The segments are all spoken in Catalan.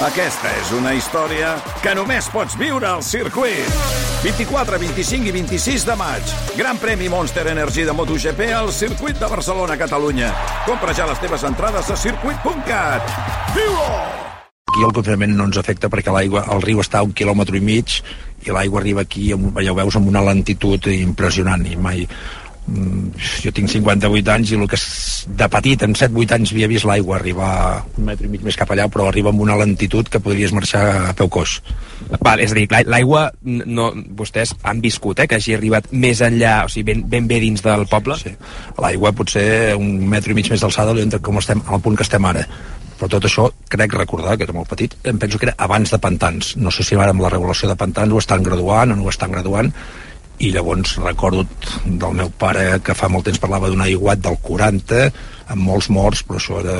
Aquesta és una història que només pots viure al circuit. 24, 25 i 26 de maig. Gran premi Monster Energy de MotoGP al circuit de Barcelona, Catalunya. Compra ja les teves entrades a circuit.cat. Viu-ho! Aquí el confinament no ens afecta perquè l'aigua, el riu està a un quilòmetre i mig i l'aigua arriba aquí, amb, ja ho veus, amb una lentitud impressionant i mai, jo tinc 58 anys i el que de petit, en 7-8 anys havia vist l'aigua arribar un metre i mig més cap allà, però arriba amb una lentitud que podries marxar a peu coix. Val, és a dir, l'aigua no, vostès han viscut, eh, que hagi arribat més enllà, o sigui, ben, ben bé dins del poble? Sí, l'aigua potser un metre i mig més d'alçada com estem, al punt que estem ara però tot això crec recordar que era molt petit em penso que era abans de pantans no sé si ara amb la regulació de pantans ho estan graduant o no ho estan graduant i llavors recordo del meu pare que fa molt temps parlava d'un aiguat del 40 amb molts morts, però això era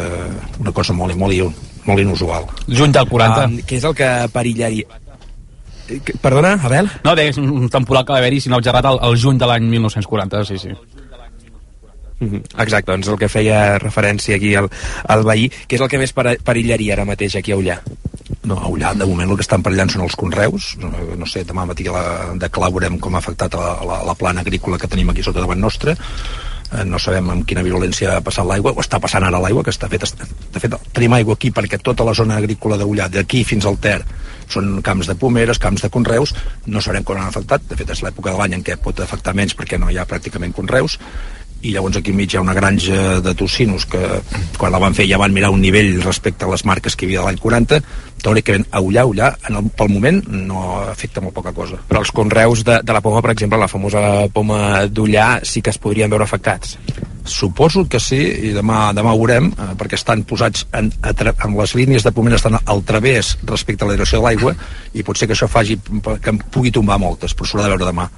una cosa molt, molt, molt inusual. Juny del 40. Um, què és el que perillaria? Perdona, Abel? No, és un temporal que va haver-hi, si no gerrat, el, el juny de l'any 1940, sí, sí. -hmm. Exacte, doncs el que feia referència aquí al, al veí, que és el que més perillaria ara mateix aquí a Ullà? No, a Ullà, de moment el que estan perillant són els conreus. No, no sé, demà matí la, de clar veurem com ha afectat la, la, la plana agrícola que tenim aquí sota davant nostre. Eh, no sabem amb quina violència ha passat l'aigua, o està passant ara l'aigua, que està fet, de fet tenim aigua aquí perquè tota la zona agrícola de Ullà, d'aquí fins al Ter, són camps de pomeres, camps de conreus, no sabrem com han afectat, de fet és l'època de l'any en què pot afectar menys perquè no hi ha pràcticament conreus, i llavors aquí enmig hi ha una granja de tocinos que quan la van fer ja van mirar un nivell respecte a les marques que hi havia de l'any 40 teòricament a Ullà, Ullà en el, pel moment no afecta molt poca cosa però els conreus de, de la poma, per exemple la famosa poma d'Ullà sí que es podrien veure afectats Suposo que sí, i demà, demà ho veurem, eh, perquè estan posats en, amb les línies de pomera estan al través respecte a la direcció de l'aigua, i potser que això faci que em pugui tombar moltes, però s'haurà de veure demà.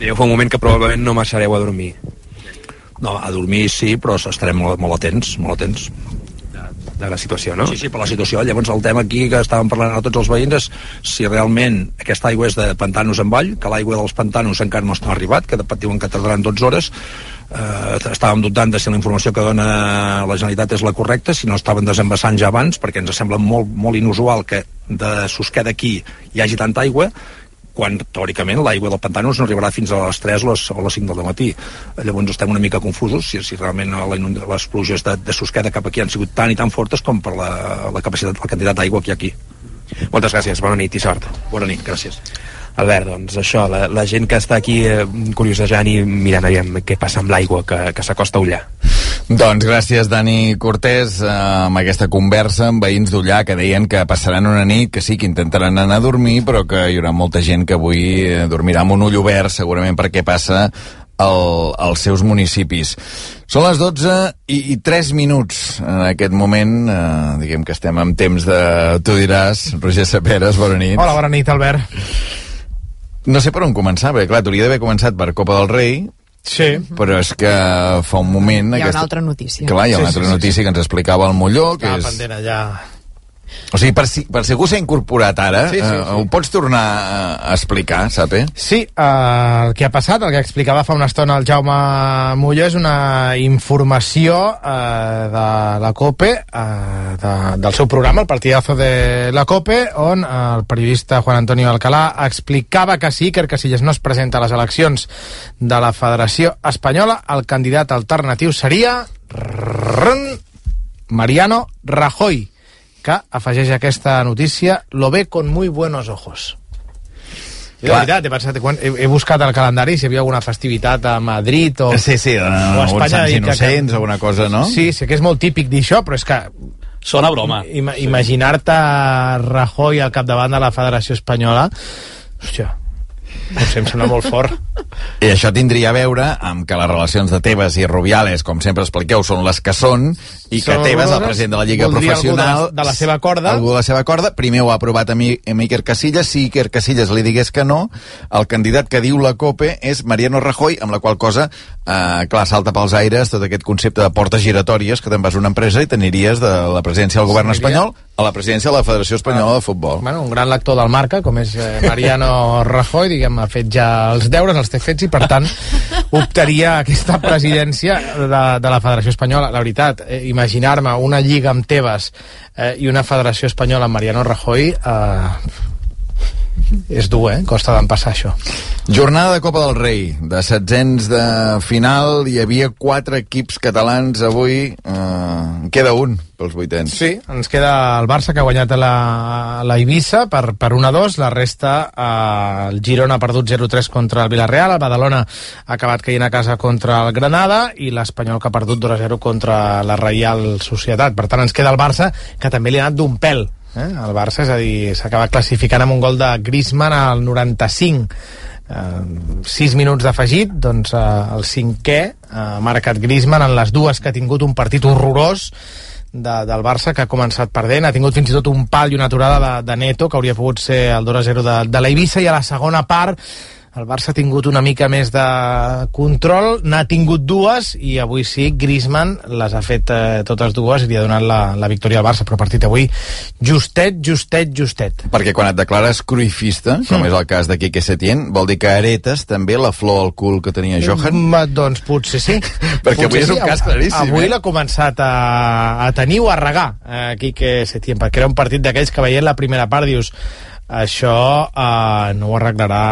Dèieu fa un moment que probablement no marxareu a dormir. No, a dormir sí, però estarem molt, molt atents, molt atents de la situació, no? Sí, sí, per la situació. Llavors el tema aquí que estàvem parlant a tots els veïns és si realment aquesta aigua és de pantanos en vall, que l'aigua dels pantanos encara no està arribat, que diuen que tardaran 12 hores, eh, estàvem dubtant de si la informació que dona la Generalitat és la correcta, si no estaven desembassant ja abans, perquè ens sembla molt, molt inusual que de Susqueda aquí hi hagi tanta aigua, quan teòricament l'aigua del pantà no arribarà fins a les 3 o les, o les 5 del matí. Llavors estem una mica confusos si, si realment les pluges de, de Susqueda cap aquí han sigut tan i tan fortes com per la, la capacitat, la quantitat d'aigua que hi ha aquí. Moltes gràcies, bona nit i sort. Bona nit, gràcies. Albert, doncs això, la, la gent que està aquí eh, curiosejant i mirant aviam què passa amb l'aigua que, que s'acosta a Ullà. Doncs gràcies, Dani Cortés, eh, amb aquesta conversa amb veïns d'Ullà que deien que passaran una nit, que sí, que intentaran anar a dormir, però que hi haurà molta gent que avui eh, dormirà amb un ull obert, segurament perquè passa el, als seus municipis. Són les 12 i, i 3 minuts en aquest moment, eh, diguem que estem en temps de... Tu diràs, Roger Saperes, bona nit. Hola, bona nit, Albert. No sé per on començar, perquè clar, t'hauria d'haver començat per Copa del Rei, Sí. Però és que fa un moment... Hi ha aquesta... una altra notícia. Clar, hi ha sí, una altra sí, sí, notícia sí. que ens explicava el Molló, que Estava és... pendent allà. O sigui, per si, per si algú s'ha incorporat ara, Sí, sí, sí. eh, ho pots tornar a explicar, Sape? Sí, eh, el que ha passat, el que explicava fa una estona el Jaume Molló, és una informació eh, de la COPE, eh, de, del seu programa, el partidazo de la COPE, on eh, el periodista Juan Antonio Alcalá explicava que si Iker Casillas no es presenta a les eleccions de la Federació Espanyola, el candidat alternatiu seria Mariano Rajoy que afegeix aquesta notícia lo ve con muy buenos ojos. De Clar. veritat, he, pensat, quan he, he buscat el calendari si hi havia alguna festivitat a Madrid o, Sí, sí, o uh, a Espanya. Sants i que- Innocents, alguna cosa, no? Sí, sé que és molt típic dir això, però és que Sona broma. ima imaginar-te Rajoy al capdavant de la Federació Espanyola, hòstia, sé, em sembla molt fort. I això tindria a veure amb que les relacions de Tebas i Rubiales, com sempre expliqueu, són les que són, i que Són Tebas, el president de la Lliga Voldria algú de Professional... de la seva corda. Algú de la seva corda. Primer ho ha aprovat amb, I- amb Iker Casillas. Si Iker Casillas li digués que no, el candidat que diu la COPE és Mariano Rajoy, amb la qual cosa, eh, clar, salta pels aires tot aquest concepte de portes giratòries, que te'n vas a una empresa i t'aniries de la presidència del govern espanyol a la presidència de la Federació Espanyola de Futbol. Bueno, un gran lector del marca, com és eh, Mariano Rajoy, diguem, ha fet ja els deures, els té fets, i per tant optaria a aquesta presidència de, de la Federació Espanyola. La veritat, eh, imaginar-me una lliga amb Tebas eh, i una Federació Espanyola amb Mariano Rajoy... Eh, és dur, eh? Costa d'empassar això. Jornada de Copa del Rei, de setzents de final, hi havia quatre equips catalans avui, eh, queda un pels vuitens. Sí, ens queda el Barça que ha guanyat la, la Eivissa per, per 1-2, la resta eh, el Girona ha perdut 0-3 contra el Villarreal, el Badalona ha acabat caient a casa contra el Granada i l'Espanyol que ha perdut 2-0 contra la Reial Societat. Per tant, ens queda el Barça, que també li ha anat d'un pèl Eh? El Barça, és a dir, s'acaba classificant amb un gol de Griezmann al 95 eh, 6 minuts d'afegit doncs eh, el cinquè eh, ha marcat Griezmann en les dues que ha tingut un partit horrorós de, del Barça que ha començat perdent, ha tingut fins i tot un pal i una aturada de, de Neto que hauria pogut ser el 2-0 de, de la Eivissa. I a la segona part el Barça ha tingut una mica més de control, n'ha tingut dues i avui sí, Griezmann les ha fet eh, totes dues i li ha donat la, la victòria al Barça, però partit avui justet, justet, justet. Perquè quan et declares cruifista, com mm. és el cas de Quique Setién, vol dir que heretes també la flor al cul que tenia Johan? Mm, doncs potser sí. perquè potser avui és un cas claríssim. Avui eh? l'ha començat a, a tenir o a regar eh, Quique Setién, perquè era un partit d'aquells que veient la primera part dius això eh, no ho arreglarà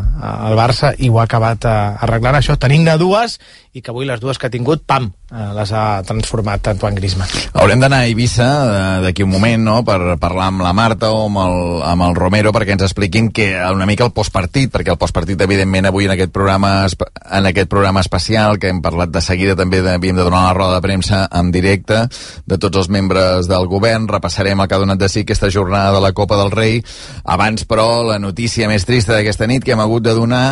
eh, el Barça i ho ha acabat eh, arreglant això, tenint-ne dues i que avui les dues que ha tingut, pam, eh, les ha transformat Antoine Griezmann. Haurem d'anar a Eivissa eh, d'aquí un moment, no?, per parlar amb la Marta o amb el, amb el Romero perquè ens expliquin que una mica el postpartit, perquè el postpartit, evidentment, avui en aquest programa en aquest programa especial que hem parlat de seguida també havíem de donar la roda de premsa en directe de tots els membres del govern, repassarem el que ha donat de si aquesta jornada de la Copa del Rei. Abans, però, la notícia més trista d'aquesta nit que hem hagut de donar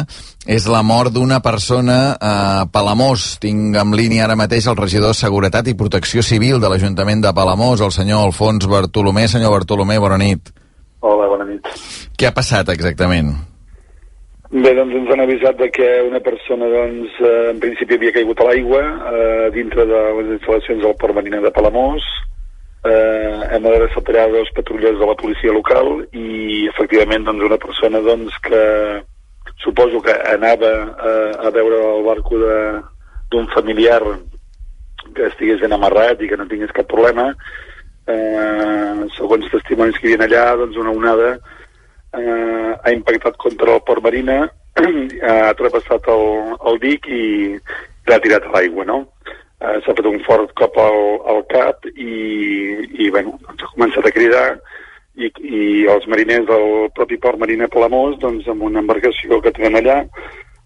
és la mort d'una persona a Palamós. Tinc en línia ara mateix el regidor de Seguretat i Protecció Civil de l'Ajuntament de Palamós, el senyor Alfons Bartolomé. Senyor Bartolomé, bona nit. Hola, bona nit. Què ha passat exactament? Bé, doncs ens han avisat de que una persona, doncs, eh, en principi havia caigut a l'aigua eh, dintre de les instal·lacions del Port Marina de Palamós. Eh, hem adreçat allà dos patrulles de la policia local i, efectivament, doncs, una persona doncs, que suposo que anava a, a veure el barco d'un familiar que estigués ben amarrat i que no tingués cap problema eh, segons testimonis que hi havia allà doncs una onada eh, ha impactat contra el port marina ha travessat el, el dic i l'ha tirat a l'aigua no? eh, s'ha fet un fort cop al, al cap i, i bueno, doncs ha començat a cridar i, i els mariners del propi port marina Palamós, doncs, amb una embarcació que tenen allà,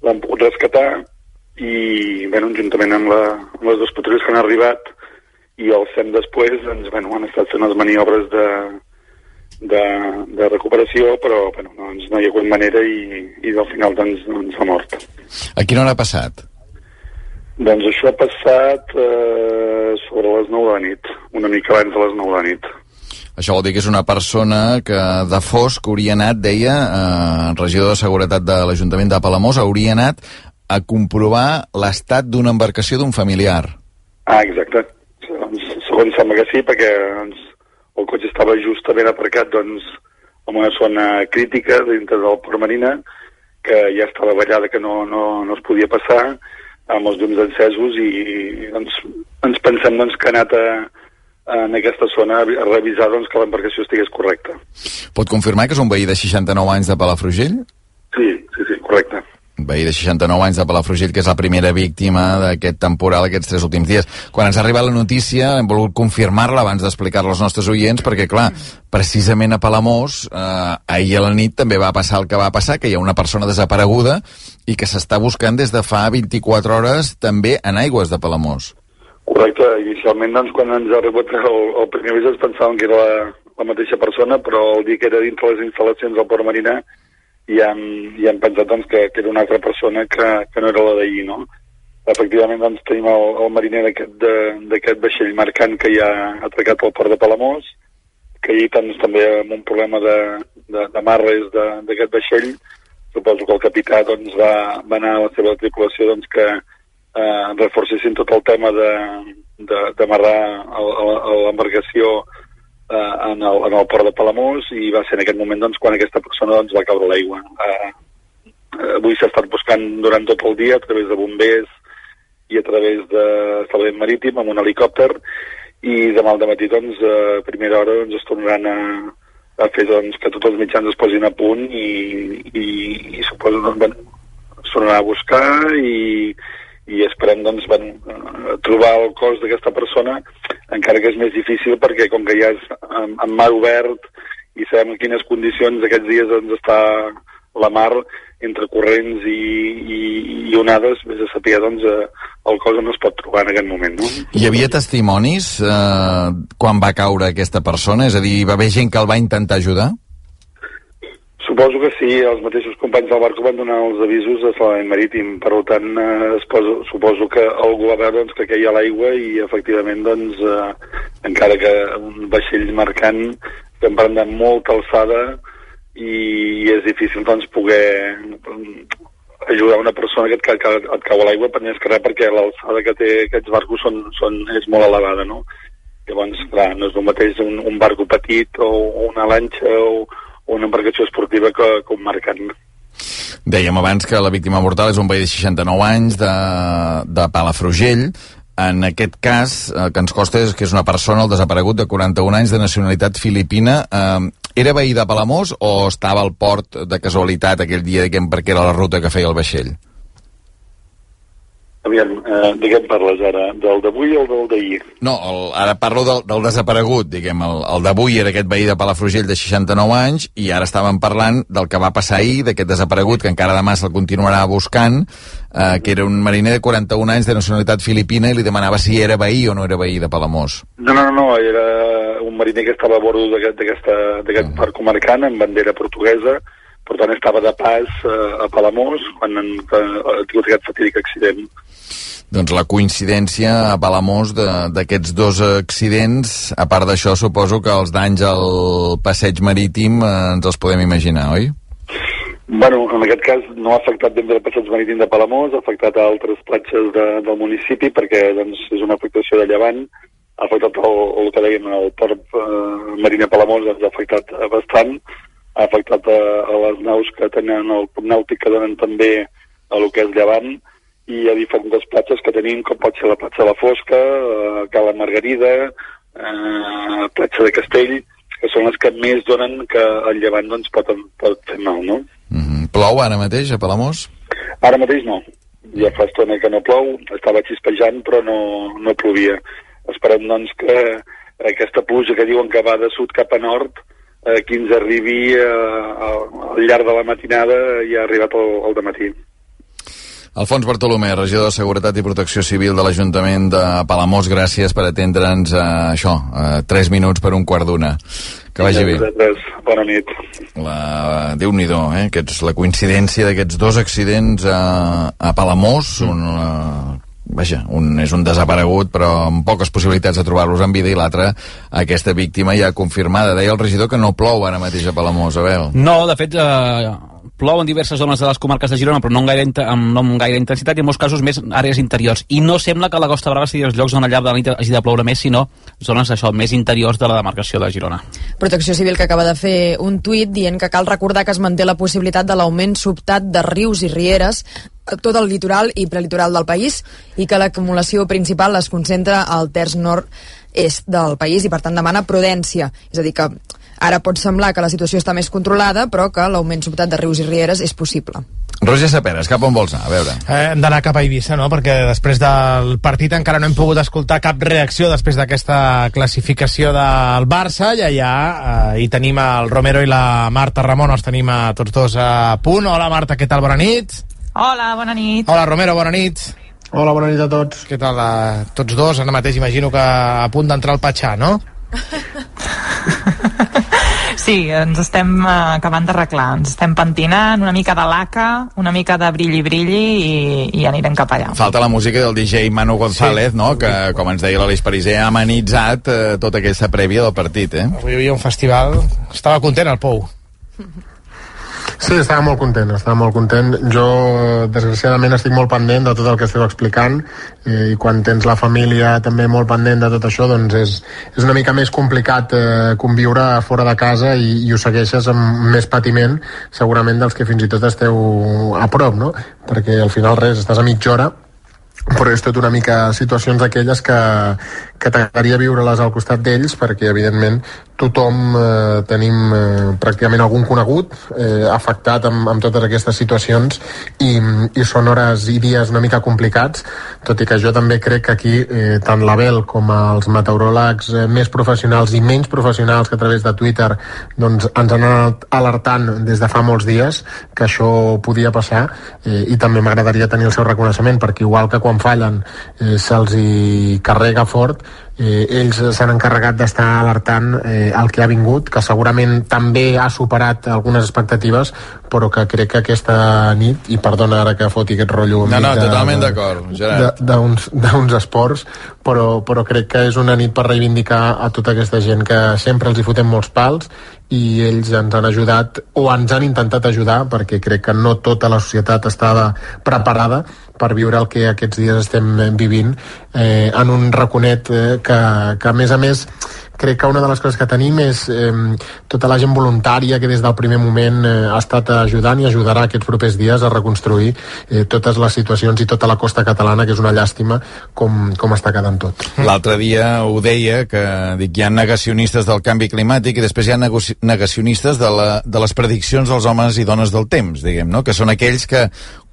l'han pogut rescatar i, bueno, juntament amb, la, amb les dues patrulles que han arribat i el SEM després, doncs, bueno, han estat fent les maniobres de, de, de recuperació, però bueno, doncs, no hi ha hagut manera i, i al final doncs, doncs ha mort. A quina hora ha passat? Doncs això ha passat eh, sobre les 9 de la nit, una mica abans de les 9 de la nit. Això vol dir que és una persona que de fosc hauria anat, deia, eh, regidor de Seguretat de l'Ajuntament de Palamós, hauria anat a comprovar l'estat d'una embarcació d'un familiar. Ah, exacte. Segons sembla que sí, perquè doncs, el cotxe estava justament aparcat doncs, en una zona crítica dintre del Port Marina, que ja estava ballada, que no, no, no es podia passar, amb els llums encesos, i doncs, ens pensem doncs, que ha anat a, en aquesta zona a revisar doncs, que l'embarcació estigués correcta. Pot confirmar que és un veí de 69 anys de Palafrugell? Sí, sí, sí, correcte. Un veí de 69 anys de Palafrugell, que és la primera víctima d'aquest temporal aquests tres últims dies. Quan ens ha arribat la notícia hem volgut confirmar-la abans d'explicar-la als nostres oients, perquè, clar, precisament a Palamós, eh, ahir a la nit també va passar el que va passar, que hi ha una persona desapareguda i que s'està buscant des de fa 24 hores també en aigües de Palamós. Correcte, inicialment doncs, quan ens ha rebut el, el primer avís ens pensàvem que era la, la mateixa persona, però el dir que era dintre les instal·lacions del Port Marina i hem, i hem pensat doncs, que, que era una altra persona que, que no era la d'ahir, no? Efectivament, doncs, tenim el, el mariner d'aquest vaixell marcant que hi ha atracat al port de Palamós, que ahir doncs, també amb un problema de, de, de marres d'aquest vaixell, suposo que el capità doncs, va, va anar a la seva tripulació doncs, que, eh, reforcessin tot el tema d'amarrar l'embarcació eh, en, el, en el port de Palamós i va ser en aquest moment doncs, quan aquesta persona doncs, va caure a l'aigua. Eh, avui s'ha estat buscant durant tot el dia a través de bombers i a través de salvament marítim amb un helicòpter i demà al matí doncs a primera hora doncs, es tornaran a, a fer doncs, que tots els mitjans es posin a punt i, i, i suposo doncs, bueno, tornarà a buscar i, i esperem doncs, bueno, eh, trobar el cos d'aquesta persona encara que és més difícil perquè com que ja és en, en mar obert i sabem en quines condicions aquests dies doncs, està la mar entre corrents i, i, i onades, vés a saber doncs, eh, el cos on es pot trobar en aquest moment. No? Hi havia testimonis eh, quan va caure aquesta persona? És a dir, va haver gent que el va intentar ajudar? Suposo que sí, els mateixos companys del barco van donar els avisos de salvament marítim, per tant, eh, posa, suposo que algú va veure doncs, que queia l'aigua i efectivament, doncs, eh, encara que un vaixell marcant, estem parlant de molta alçada i és difícil doncs, poder mm, ajudar una persona que et, que, que et cau a l'aigua per més que res perquè l'alçada que té aquests barcos són, són, és molt elevada, no? Llavors, clar, no és el mateix un, un barco petit o una lanxa o una embarcació esportiva que, que un marcant. Dèiem abans que la víctima mortal és un veí de 69 anys de, de Palafrugell. En aquest cas, el que ens costa és que és una persona, el desaparegut, de 41 anys, de nacionalitat filipina. Eh, era veí de Palamós o estava al port de casualitat aquell dia, diguem, perquè era la ruta que feia el vaixell? Aviam, eh, de què parles ara? Del d'avui o del d'ahir? No, el, ara parlo del, del desaparegut, diguem. El, el d'avui era aquest veí de Palafrugell de 69 anys i ara estàvem parlant del que va passar ahir, d'aquest desaparegut, que encara demà se'l continuarà buscant, eh, que era un mariner de 41 anys de nacionalitat filipina i li demanava si era veí o no era veí de Palamós. No, no, no, era un mariner que estava a bordo d'aquest aquest Mm. barco mercant amb bandera portuguesa, per tant estava de pas eh, a Palamós quan han, que, ha tingut aquest fatídic accident. Doncs la coincidència a Palamós de- d'aquests dos accidents, a part d'això, suposo que els danys al passeig marítim eh, ens els podem imaginar, oi? Bueno, en aquest cas no ha afectat ben bé el passeig marítim de Palamós, ha afectat a altres platges de, del municipi perquè doncs, és una afectació de llevant, ha afectat el, el que dèiem el port eh, marí de Palamós, doncs, ha afectat eh, bastant, ha afectat a, a les naus que tenen el club nàutic que donen també a lo que és llevant i a diferents platges que tenim, com pot ser la platja de la Fosca, eh, Cala Margarida, eh, platja de Castell, que són les que més donen que el llevant doncs, pot, pot fer mal, no? Mm -hmm. Plou ara mateix a Palamós? Ara mateix no. Ja fa estona que no plou, estava xispejant però no, no plovia. Esperem doncs que aquesta pluja que diuen que va de sud cap a nord eh, que ens arribi eh, al al llarg de la matinada i ha arribat al, al dematí. Alfons Bartolomé, regidor de Seguretat i Protecció Civil de l'Ajuntament de Palamós, gràcies per atendre'ns a això, a 3 minuts per un quart d'una. Que vagi bé. Bona nit. La... Déu-n'hi-do, eh? Aquests, la coincidència d'aquests dos accidents a, a Palamós, un, uh, vaja, un és un desaparegut però amb poques possibilitats de trobar-los en vida i l'altre, aquesta víctima ja confirmada. Deia el regidor que no plou ara mateix a Palamós, a veure. No, de fet, eh, plou en diverses zones de les comarques de Girona, però no amb gaire, amb, no amb gaire intensitat i en molts casos més àrees interiors. I no sembla que la Costa Brava sigui els llocs on al llarg de la nit hagi de ploure més, sinó zones això, més interiors de la demarcació de Girona. Protecció Civil que acaba de fer un tuit dient que cal recordar que es manté la possibilitat de l'augment sobtat de rius i rieres tot el litoral i prelitoral del país i que l'acumulació principal es concentra al terç nord-est del país i per tant demana prudència. És a dir que ara pot semblar que la situació està més controlada però que l'augment sobtat de rius i rieres és possible. Roger Saperes, cap on vols anar? A veure. Eh, hem d'anar cap a Eivissa, no? Perquè després del partit encara no hem pogut escoltar cap reacció després d'aquesta classificació del Barça i allà eh, hi tenim el Romero i la Marta Ramon, els tenim a tots dos a punt. Hola Marta, què tal? Bona nit. Hola, bona nit. Hola Romero, bona nit. Hola, bona nit a tots. Què tal? Eh, tots dos, ara mateix imagino que a punt d'entrar al Patxà, no? Sí, ens estem eh, acabant d'arreglar. Ens estem pentinant, una mica de laca, una mica de brilli-brilli i, i anirem cap allà. Falta la música del DJ Manu González, sí. no? que, com ens deia l'Aleix Pariser, ha amenitzat eh, tota aquesta prèvia del partit, eh? Avui hi havia un festival... Estava content el Pou. Sí, estava molt content, estava molt content. Jo, desgraciadament, estic molt pendent de tot el que esteu explicant eh, i quan tens la família també molt pendent de tot això, doncs és, és una mica més complicat eh, conviure fora de casa i, i ho segueixes amb més patiment segurament dels que fins i tot esteu a prop, no? Perquè al final res, estàs a mitja hora però és tot una mica situacions d'aquelles que, que t'agradaria viure-les al costat d'ells perquè evidentment tothom eh, tenim eh, pràcticament algun conegut eh, afectat amb, amb totes aquestes situacions i, i són hores i dies una mica complicats, tot i que jo també crec que aquí eh, tant l'Abel com els meteoròlegs eh, més professionals i menys professionals que a través de Twitter doncs, ens han anat alertant des de fa molts dies que això podia passar eh, i també m'agradaria tenir el seu reconeixement perquè igual que quan fallen eh, se'ls carrega fort eh, ells s'han encarregat d'estar alertant eh, el que ha vingut, que segurament també ha superat algunes expectatives, però que crec que aquesta nit, i perdona ara que foti aquest rotllo... No, no, totalment d'acord, Gerard. D'uns esports, però, però crec que és una nit per reivindicar a tota aquesta gent que sempre els hi fotem molts pals i ells ens han ajudat o ens han intentat ajudar perquè crec que no tota la societat estava preparada per viure el que aquests dies estem vivint eh, en un raconet eh, que, que a més a més crec que una de les coses que tenim és eh, tota la gent voluntària que des del primer moment eh, ha estat ajudant i ajudarà aquests propers dies a reconstruir eh, totes les situacions i tota la costa catalana, que és una llàstima com, com està quedant tot. L'altre dia ho deia, que dic, hi ha negacionistes del canvi climàtic i després hi ha negacionistes de, la, de les prediccions dels homes i dones del temps, diguem, no? que són aquells que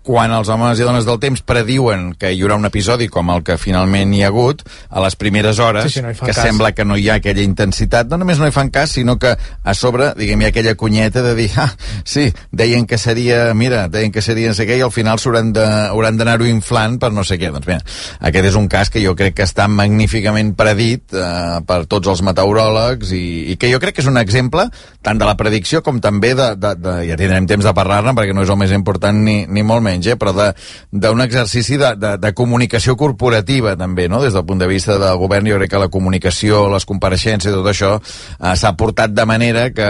quan els homes i dones del temps prediuen que hi haurà un episodi com el que finalment hi ha hagut, a les primeres hores, sí, sí, no que cas. sembla que no hi ha aquella intensitat, no només no hi fan cas, sinó que a sobre, diguem, hi ha aquella cunyeta de dir, ah, sí, deien que seria, mira, deien que seria no sé què, i al final s'hauran d'anar-ho inflant per no sé què. Doncs bé, aquest és un cas que jo crec que està magníficament predit eh, per tots els meteoròlegs i, i que jo crec que és un exemple tant de la predicció com també de, de, de ja tindrem temps de parlar-ne perquè no és el més important ni, ni molt menys menys, eh, però d'un exercici de, de, de comunicació corporativa també, no? des del punt de vista del govern jo crec que la comunicació, les compareixences i tot això eh, s'ha portat de manera que,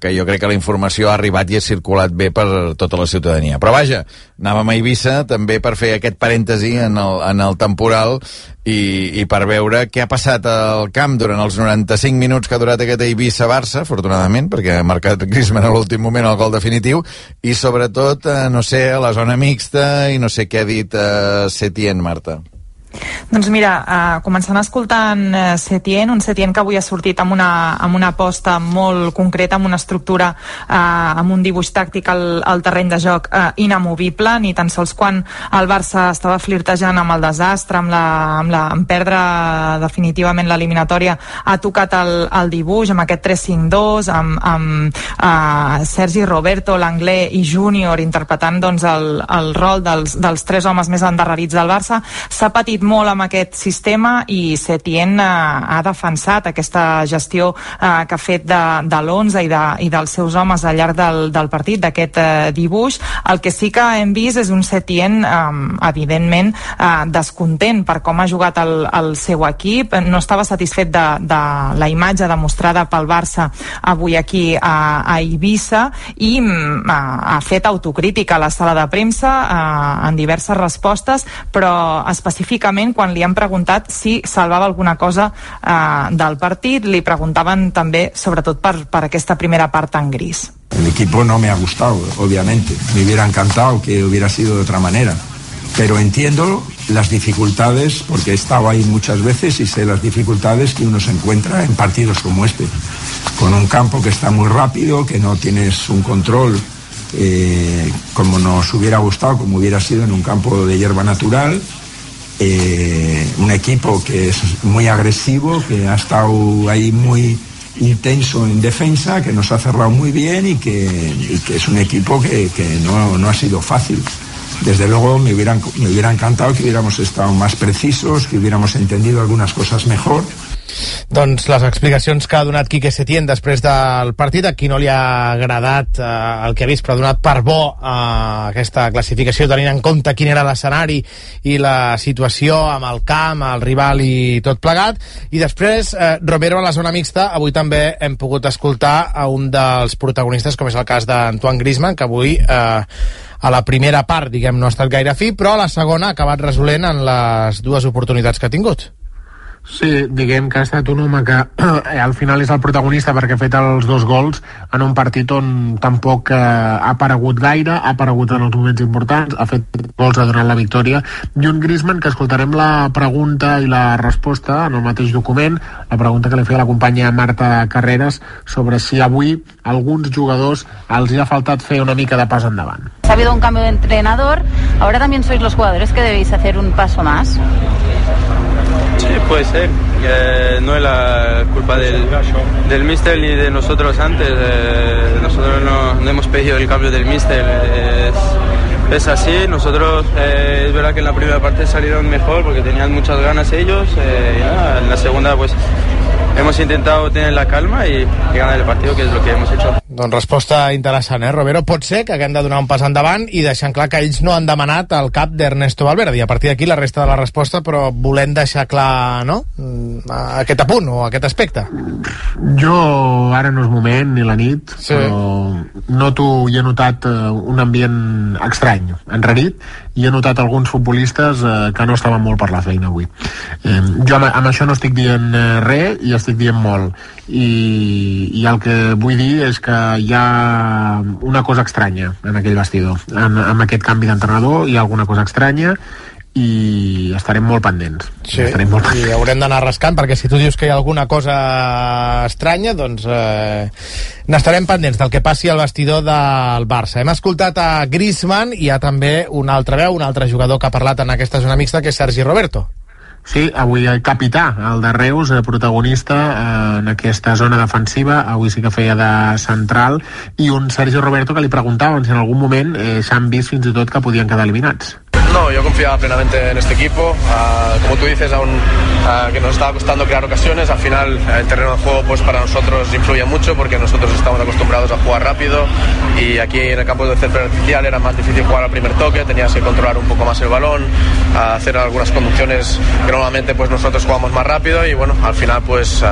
que jo crec que la informació ha arribat i ha circulat bé per tota la ciutadania. Però vaja, anàvem a Eivissa també per fer aquest parèntesi en el, en el temporal i, i per veure què ha passat al camp durant els 95 minuts que ha durat aquest Eivissa-Barça, afortunadament, perquè ha marcat Griezmann a l'últim moment el gol definitiu, i sobretot, eh, no sé, a la zona mixta i no sé què ha dit eh, Setién, Marta. Doncs mira, uh, començant escoltant uh, Setien, un Setien que avui ha sortit amb una, amb una aposta molt concreta, amb una estructura, uh, amb un dibuix tàctic al, al terreny de joc uh, inamovible, ni tan sols quan el Barça estava flirtejant amb el desastre, amb, la, amb, la, amb perdre definitivament l'eliminatòria, ha tocat el, el dibuix amb aquest 3-5-2, amb, amb uh, Sergi Roberto, l'anglès i Júnior interpretant doncs, el, el rol dels, dels tres homes més endarrerits del Barça. S'ha patit molt amb aquest sistema i Setien eh, ha defensat aquesta gestió eh, que ha fet de, de l'11 i, de, i dels seus homes al llarg del, del partit, d'aquest eh, dibuix. El que sí que hem vist és un Setien eh, evidentment eh, descontent per com ha jugat el, el seu equip, no estava satisfet de, de la imatge demostrada pel Barça avui aquí a, a Eivissa i mm, ha fet autocrítica a la sala de premsa eh, en diverses respostes, però específicament especialment quan li han preguntat si salvava alguna cosa eh, del partit, li preguntaven també sobretot per, per aquesta primera part tan gris. El equipo no me ha gustado, obviamente. Me hubiera encantado que hubiera sido de otra manera. Pero entiendo las dificultades, porque he estado ahí muchas veces y sé las dificultades que uno se encuentra en partidos como este. Con un campo que está muy rápido, que no tienes un control eh, como nos hubiera gustado, como hubiera sido en un campo de hierba natural, eh, un equipo que es muy agresivo, que ha estado ahí muy intenso en defensa, que nos ha cerrado muy bien y que, y que es un equipo que, que no, no, ha sido fácil. Desde luego me, hubieran, me hubiera encantado que hubiéramos estado más precisos, que hubiéramos entendido algunas cosas mejor Doncs les explicacions que ha donat Quique Setién després del partit, a qui no li ha agradat eh, el que ha vist, però ha donat per bo eh, aquesta classificació, tenint en compte quin era l'escenari i la situació amb el camp, el rival i tot plegat. I després, eh, Romero a la zona mixta, avui també hem pogut escoltar a un dels protagonistes, com és el cas d'Antoine Griezmann, que avui eh, a la primera part, diguem, no ha estat gaire fi, però a la segona ha acabat resolent en les dues oportunitats que ha tingut. Sí, diguem que ha estat un home que eh, al final és el protagonista perquè ha fet els dos gols en un partit on tampoc eh, ha aparegut gaire, ha aparegut en els moments importants, ha fet gols, ha donat la victòria, i un Griezmann que escoltarem la pregunta i la resposta en el mateix document, la pregunta que li feia la companya Marta Carreras sobre si avui alguns jugadors els hi ha faltat fer una mica de pas endavant. Ha habido un cambio de entrenador, ahora también sois los jugadores que debéis hacer un paso más. Puede ser. Eh, no es la culpa del, del míster ni de nosotros antes. Eh, nosotros no, no, hemos pedido el cambio del míster. Es, es así. Nosotros eh, es verdad que en la primera parte salieron mejor porque tenían muchas ganas ellos. y nada, en la segunda pues hemos intentado tener la calma y, y ganar el partido, que es lo que hemos hecho. Doncs resposta interessant, eh, Romero? Pot ser que haguem de donar un pas endavant i deixant clar que ells no han demanat el cap d'Ernesto Valverde. I a partir d'aquí la resta de la resposta, però volem deixar clar, no?, aquest apunt o aquest aspecte. Jo, ara no és moment, ni la nit, sí. però noto i he notat uh, un ambient estrany, enrarit, i he notat alguns futbolistes uh, que no estaven molt per la feina avui. Eh, jo amb, amb això no estic dient uh, res i estic dient molt. I, I el que vull dir és que hi ha una cosa estranya en aquell vestidor. En, amb aquest canvi d'entrenador hi ha alguna cosa estranya i estarem molt pendents. Sí, estarem molt pendents. i haurem d'anar rascant perquè si tu dius que hi ha alguna cosa estranya doncs eh, n'estarem pendents del que passi al vestidor del Barça. Hem escoltat a Griezmann i hi ha també un altre veu, un altre jugador que ha parlat en aquesta zona mixta que és Sergi Roberto. Sí, avui el capità, el de Reus, el protagonista eh, en aquesta zona defensiva, avui sí que feia de central, i un Sergio Roberto que li preguntaven si en algun moment eh, s'han vist fins i tot que podien quedar eliminats. No, yo confiaba plenamente en este equipo. Uh, como tú dices, aún uh, que nos estaba costando crear ocasiones, al final el terreno de juego pues para nosotros influye mucho porque nosotros estamos acostumbrados a jugar rápido. Y aquí en el campo de césped artificial era más difícil jugar al primer toque, tenías que controlar un poco más el balón, uh, hacer algunas conducciones que normalmente pues nosotros jugamos más rápido y bueno, al final pues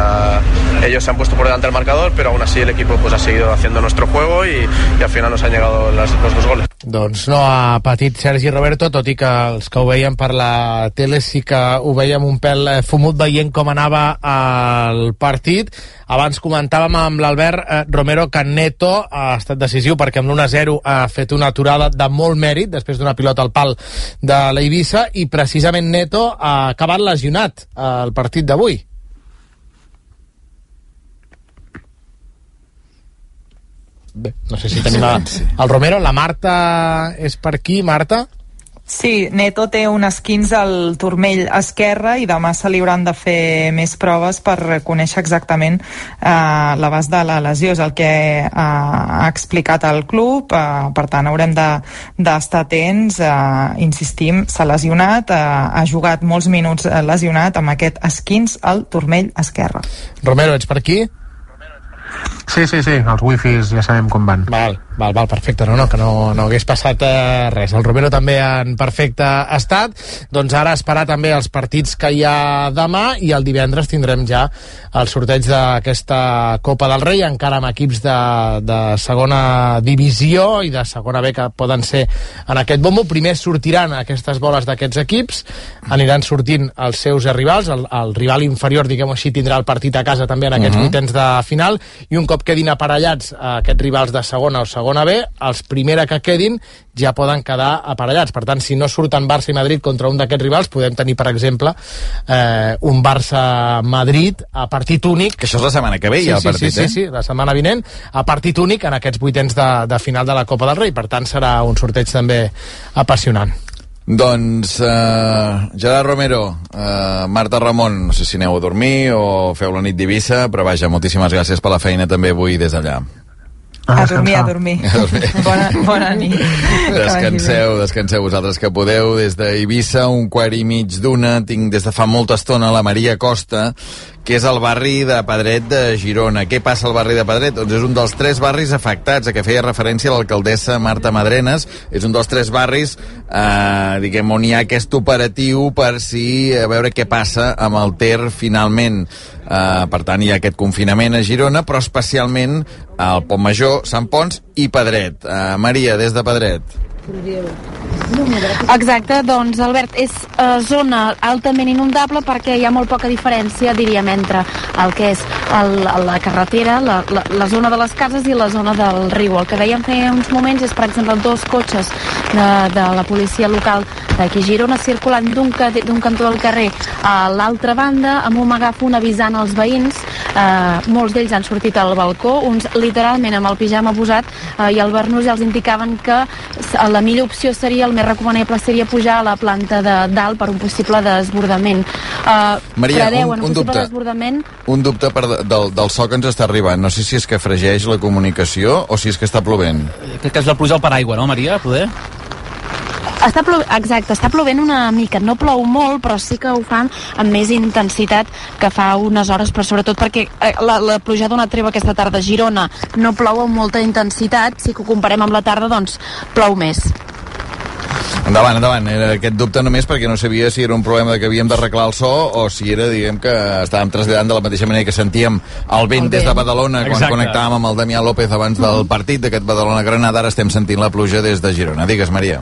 ellos se han puesto por delante del marcador, pero aún así el equipo pues ha seguido haciendo nuestro juego y, al final nos han llegado los dos goles. Doncs no ha patit Sergi Roberto, tot i que els que ho veiem per la tele sí que ho veiem un pèl fumut veient com anava el partit. Abans comentàvem amb l'Albert eh, Romero que Neto ha estat decisiu perquè amb l'1-0 ha fet una aturada de molt mèrit després d'una pilota al pal de l'Eivissa i precisament Neto ha acabat lesionat al partit d'avui. Bé, no sé si tenim la, el Romero. La Marta és per aquí, Marta? Sí, Neto té un esquins al turmell esquerre i demà se li hauran de fer més proves per conèixer exactament eh, l'abast de la lesió, és el que eh, ha explicat el club, eh, per tant haurem d'estar de, atents, eh, insistim, s'ha lesionat, eh, ha jugat molts minuts eh, lesionat amb aquest esquins al turmell esquerre. Romero, ets per aquí? Sí, sí, sí, els wifis ja sabem com van. Val, val, val, perfecte, no, no, que no, no hagués passat eh, res. El Romero també en perfecte estat. Doncs ara esperar també els partits que hi ha demà i el divendres tindrem ja el sorteig d'aquesta Copa del Rei, encara amb equips de, de segona divisió i de segona B que poden ser en aquest bombo. Primer sortiran aquestes boles d'aquests equips, aniran sortint els seus rivals, el, el rival inferior, diguem-ho així, tindrà el partit a casa també en aquests uh -huh. vuitens de final, i un cop quedin aparellats eh, aquests rivals de segona o segona B, els primera que quedin ja poden quedar aparellats. Per tant, si no surten Barça i Madrid contra un d'aquests rivals, podem tenir, per exemple, eh, un Barça-Madrid a partit únic. Que això és la setmana que ve, sí, ja, el sí, partit, sí, eh? sí, sí, la setmana vinent, a partit únic en aquests vuitens de, de final de la Copa del Rei. Per tant, serà un sorteig també apassionant. Doncs, uh, Gerard Romero, uh, Marta Ramon, no sé si aneu a dormir o feu la nit d'Ibissa, però vaja, moltíssimes gràcies per la feina també avui des d'allà. A dormir, a dormir. A dormir. Bona, bona nit. Descanseu, descanseu vosaltres que podeu. Des d'Eivissa, un quart i mig d'una, tinc des de fa molta estona la Maria Costa, que és el barri de Pedret de Girona. Què passa al barri de Pedret? Doncs és un dels tres barris afectats a què feia referència l'alcaldessa Marta Madrenes. És un dels tres barris eh, diguem, on hi ha aquest operatiu per si a veure què passa amb el Ter finalment. Eh, per tant, hi ha aquest confinament a Girona, però especialment al Pont Major, Sant Pons i Pedret. Eh, Maria, des de Pedret. Exacte, doncs Albert, és eh, zona altament inundable perquè hi ha molt poca diferència, diríem, entre el que és el, la carretera, la, la, la zona de les cases i la zona del riu. El que dèiem feia uns moments és, per exemple, dos cotxes de, de la policia local d'aquí Girona circulant d'un cantó del carrer a l'altra banda amb un megàfon avisant els veïns eh, molts d'ells han sortit al balcó uns literalment amb el pijama posat eh, i el Bernús ja els indicaven que la millor opció seria, el més recomanable seria pujar a la planta de dalt per un possible desbordament eh, Maria, predeuen un, un, possible dubte. desbordament Un dubte per, del, del so que ens està arribant. No sé si és que fregeix la comunicació o si és que està plovent. Crec que és la pluja al paraigua, no, Maria? Poder? Està plou... Exacte, està plovent una mica. No plou molt, però sí que ho fan amb més intensitat que fa unes hores, però sobretot perquè eh, la, la pluja ha donat treva aquesta tarda a Girona. No plou amb molta intensitat, si que ho comparem amb la tarda, doncs plou més. Endavant, endavant. Era aquest dubte només perquè no sabia si era un problema de que havíem d'arreglar el so o si era, diguem, que estàvem traslladant de la mateixa manera que sentíem el vent, El des de vent. Badalona quan Exacte. connectàvem amb el Damià López abans del partit d'aquest Badalona-Granada. Ara estem sentint la pluja des de Girona. Digues, Maria.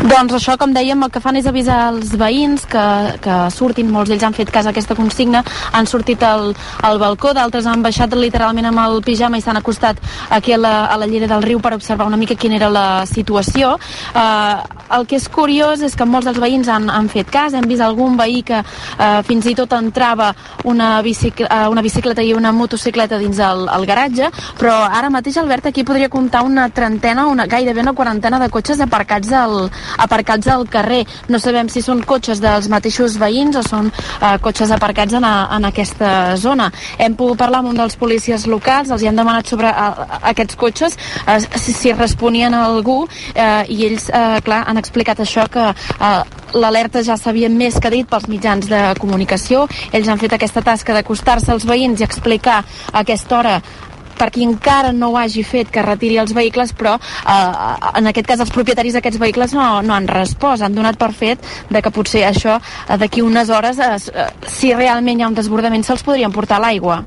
Doncs això, com dèiem, el que fan és avisar els veïns que, que surtin, molts d'ells han fet cas a aquesta consigna, han sortit al, al balcó, d'altres han baixat literalment amb el pijama i s'han acostat aquí a la, a la llera del riu per observar una mica quina era la situació. Eh, el que és curiós és que molts dels veïns han, han fet cas, hem vist algun veí que eh, fins i tot entrava una, bicic eh, una bicicleta i una motocicleta dins el, el garatge, però ara mateix, Albert, aquí podria comptar una trentena, una, gairebé una quarantena de cotxes aparcats al, aparcats al carrer. No sabem si són cotxes dels mateixos veïns o són eh, cotxes aparcats en, a, en aquesta zona. Hem pogut parlar amb un dels policies locals, els hi han demanat sobre eh, aquests cotxes eh, si, si responien a algú eh, i ells, eh, clar, han explicat això que eh, l'alerta ja s'havia més que dit pels mitjans de comunicació. Ells han fet aquesta tasca d'acostar-se als veïns i explicar a aquesta hora per qui encara no ho hagi fet que retiri els vehicles, però eh, en aquest cas els propietaris d'aquests vehicles no, no han respost, han donat per fet de que potser això eh, d'aquí unes hores, eh, eh, si realment hi ha un desbordament, se'ls podrien portar l'aigua.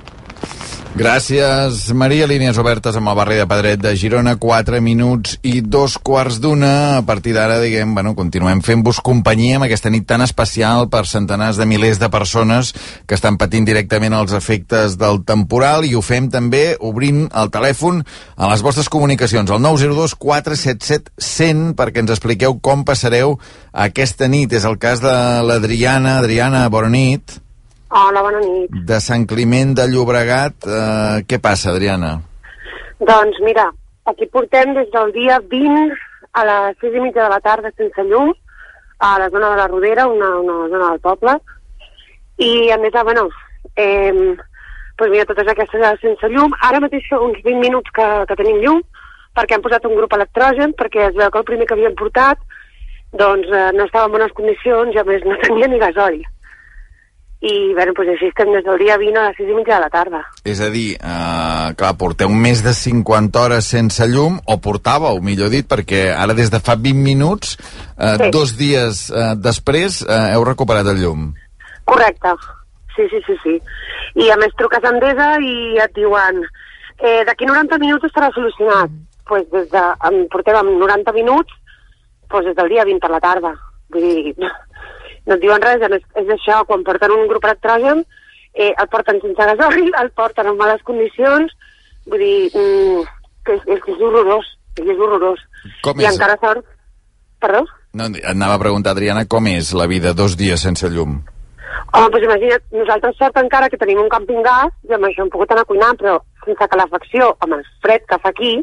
Gràcies, Maria. Línies obertes amb el barri de Pedret de Girona, 4 minuts i dos quarts d'una. A partir d'ara, diguem, bueno, continuem fent-vos companyia amb aquesta nit tan especial per centenars de milers de persones que estan patint directament els efectes del temporal i ho fem també obrint el telèfon a les vostres comunicacions, al 902 477 100 perquè ens expliqueu com passareu aquesta nit. És el cas de l'Adriana. Adriana, bona nit. Hola, bona nit. De Sant Climent de Llobregat, eh, què passa, Adriana? Doncs mira, aquí portem des del dia 20 a les 6 i mitja de la tarda sense llum, a la zona de la Rodera, una, una zona del poble, i a més, ah, bueno, eh, doncs mira, totes aquestes sense llum, ara mateix fa uns 20 minuts que, que tenim llum, perquè hem posat un grup electrogen, perquè es veu que el primer que havíem portat doncs eh, no estava en bones condicions i a més no tenia ni gasoil. I bé, doncs així estem des del dia 20 a les 6 i mitja de la tarda. És a dir, eh, clar, porteu més de 50 hores sense llum, o portàveu, millor dit, perquè ara des de fa 20 minuts, eh, Sí. dos dies eh, després, eh, heu recuperat el llum. Correcte. Sí, sí, sí, sí. I a més truques a Endesa i et diuen eh, d'aquí 90 minuts estarà solucionat. Doncs pues des de, em portem amb 90 minuts pues des del dia 20 per la tarda. Vull dir, no et diuen res, és això, quan porten un grup electrogen, eh, el porten sense gasoil, el porten en males condicions, vull dir, mm, que és, és, horrorós, és, horrorós. Com I és? encara sort... Perdó? No, anava a preguntar, Adriana, com és la vida dos dies sense llum? Home, doncs imagina't, nosaltres sort encara que tenim un camping gas i amb això hem pogut anar a cuinar, però sense calefacció, amb el fred que fa aquí,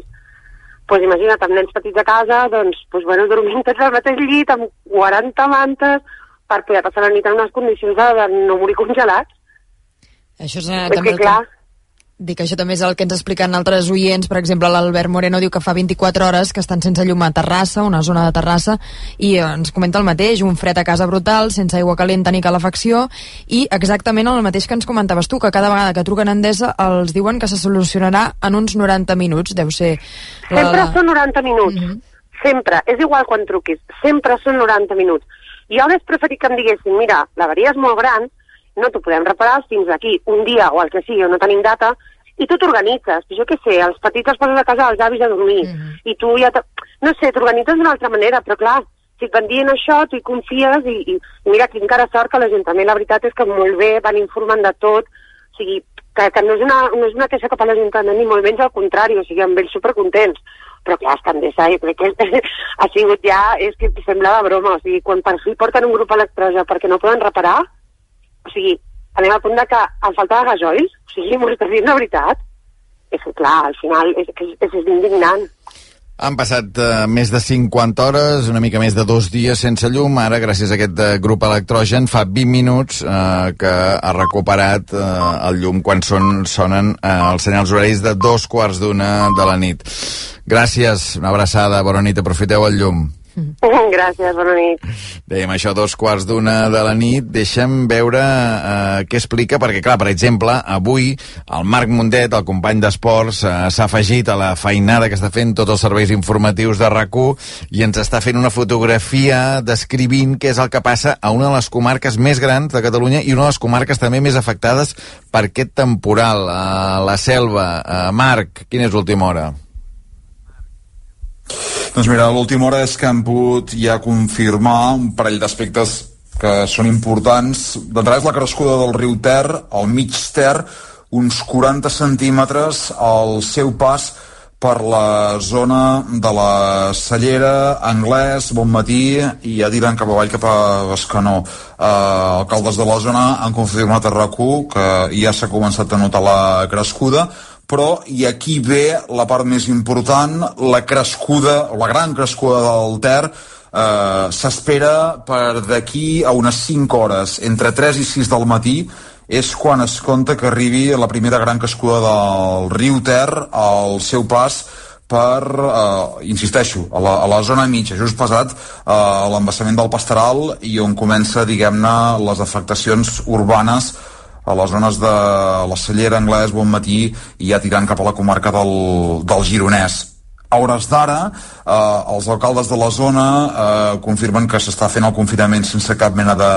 doncs imagina't, amb nens petits a casa, doncs, doncs bueno, dormint tots al mateix llit, amb 40 mantes, per poder passar la nit en unes condicions de, de no morir congelats. Això és, eh, És també que, el que, clar, Dic això també és el que ens expliquen altres oients. Per exemple, l'Albert Moreno diu que fa 24 hores que estan sense llum a Terrassa, una zona de Terrassa, i eh, ens comenta el mateix, un fred a casa brutal, sense aigua calenta ni calefacció, i exactament el mateix que ens comentaves tu, que cada vegada que truquen a Endesa els diuen que se solucionarà en uns 90 minuts, deu ser... La... Sempre són 90 minuts. Mm -hmm. Sempre. És igual quan truquis. Sempre són 90 minuts. Jo hauria preferit que em diguessin, mira, l'averia és molt gran, no t'ho podem reparar fins aquí un dia o el que sigui, no tenim data, i tu t'organitzes. Jo què sé, els petits els poses a casa dels avis a dormir, mm -hmm. i tu ja... No sé, t'organitzes d'una altra manera, però clar, si et van dient això, tu hi confies i, i, mira, tinc encara sort que l'Ajuntament, la veritat és que molt bé, van informant de tot, o sigui, que, que no, és una, no és una queixa cap a l'Ajuntament, ni molt menys al contrari, o sigui, amb ells supercontents. Però clar, estan de jo crec que ha sigut ja, és que sembla de broma, o sigui, quan per fi porten un grup electrosa perquè no poden reparar, o sigui, anem al punt de que em falta de gasoils, o sigui, m'ho estàs dient de veritat. És que, clar, al final és, és, és indignant. Han passat uh, més de 50 hores, una mica més de dos dies sense llum. Ara, gràcies a aquest uh, grup electrogen, fa 20 minuts uh, que ha recuperat uh, el llum quan són, sonen uh, els senyals horaris de dos quarts d'una de la nit. Gràcies, una abraçada, bona nit, aprofiteu el llum. Gràcies, bona nit. Dèiem això dos quarts d'una de la nit. Deixem veure eh, què explica, perquè, clar, per exemple, avui el Marc Mundet, el company d'esports, eh, s'ha afegit a la feinada que està fent tots els serveis informatius de rac i ens està fent una fotografia descrivint què és el que passa a una de les comarques més grans de Catalunya i una de les comarques també més afectades per aquest temporal. Eh, la selva. Eh, Marc, quina és l'última hora? Doncs mira, l'última hora és que hem pogut ja confirmar un parell d'aspectes que són importants. D'entrada és la crescuda del riu Ter, al mig Ter, uns 40 centímetres al seu pas per la zona de la Cellera, Anglès, Bon Matí i ja diran cap avall cap a Bescanó. Eh, alcaldes de la zona han confirmat a rac que ja s'ha començat a notar la crescuda però i aquí ve la part més important, la crescuda, la gran crescuda del Ter, eh, s'espera per d'aquí a unes 5 hores, entre 3 i 6 del matí, és quan es compta que arribi la primera gran crescuda del riu Ter al seu pas per, eh, insisteixo, a la, a la zona mitja, just passat eh, l'embassament del Pastoral i on comença, diguem-ne, les afectacions urbanes a les zones de la Cellera, Anglès, Bon Matí i ja tirant cap a la comarca del, del Gironès. A hores d'ara, eh, els alcaldes de la zona eh, confirmen que s'està fent el confinament sense cap mena de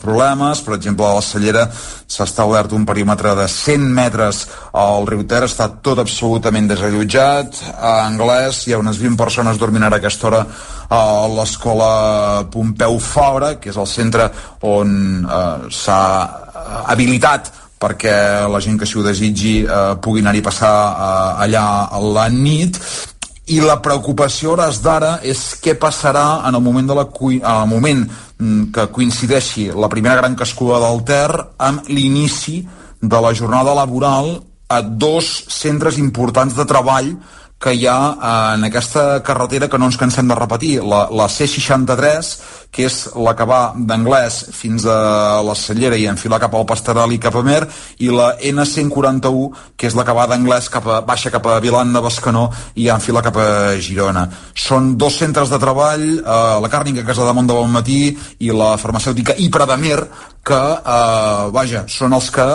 problemes. Per exemple, a la Cellera s'ha establert un perímetre de 100 metres al riu Ter, està tot absolutament desallotjat. A Anglès hi ha unes 20 persones dormint ara a aquesta hora a l'escola Pompeu Fabra, que és el centre on eh, s'ha habilitat perquè la gent que s'hi ho desitgi eh, pugui anar-hi passar eh, allà a la nit i la preocupació hores d'ara és què passarà en el moment, de la, en el moment mm, que coincideixi la primera gran cascuda del Ter amb l'inici de la jornada laboral a dos centres importants de treball que hi ha eh, en aquesta carretera que no ens cansem de repetir, la, la C63, que és la que va d'Anglès fins a la Cellera i enfilar cap al Pastoral i cap a Mer, i la N141, que és la que va d'Anglès cap a, baixa cap a Vilan de Bescanó i enfila cap a Girona. Són dos centres de treball, eh, la càrnica Casa de Mont de Bon Matí i la farmacèutica Ipra de Mer, que, eh, vaja, són els que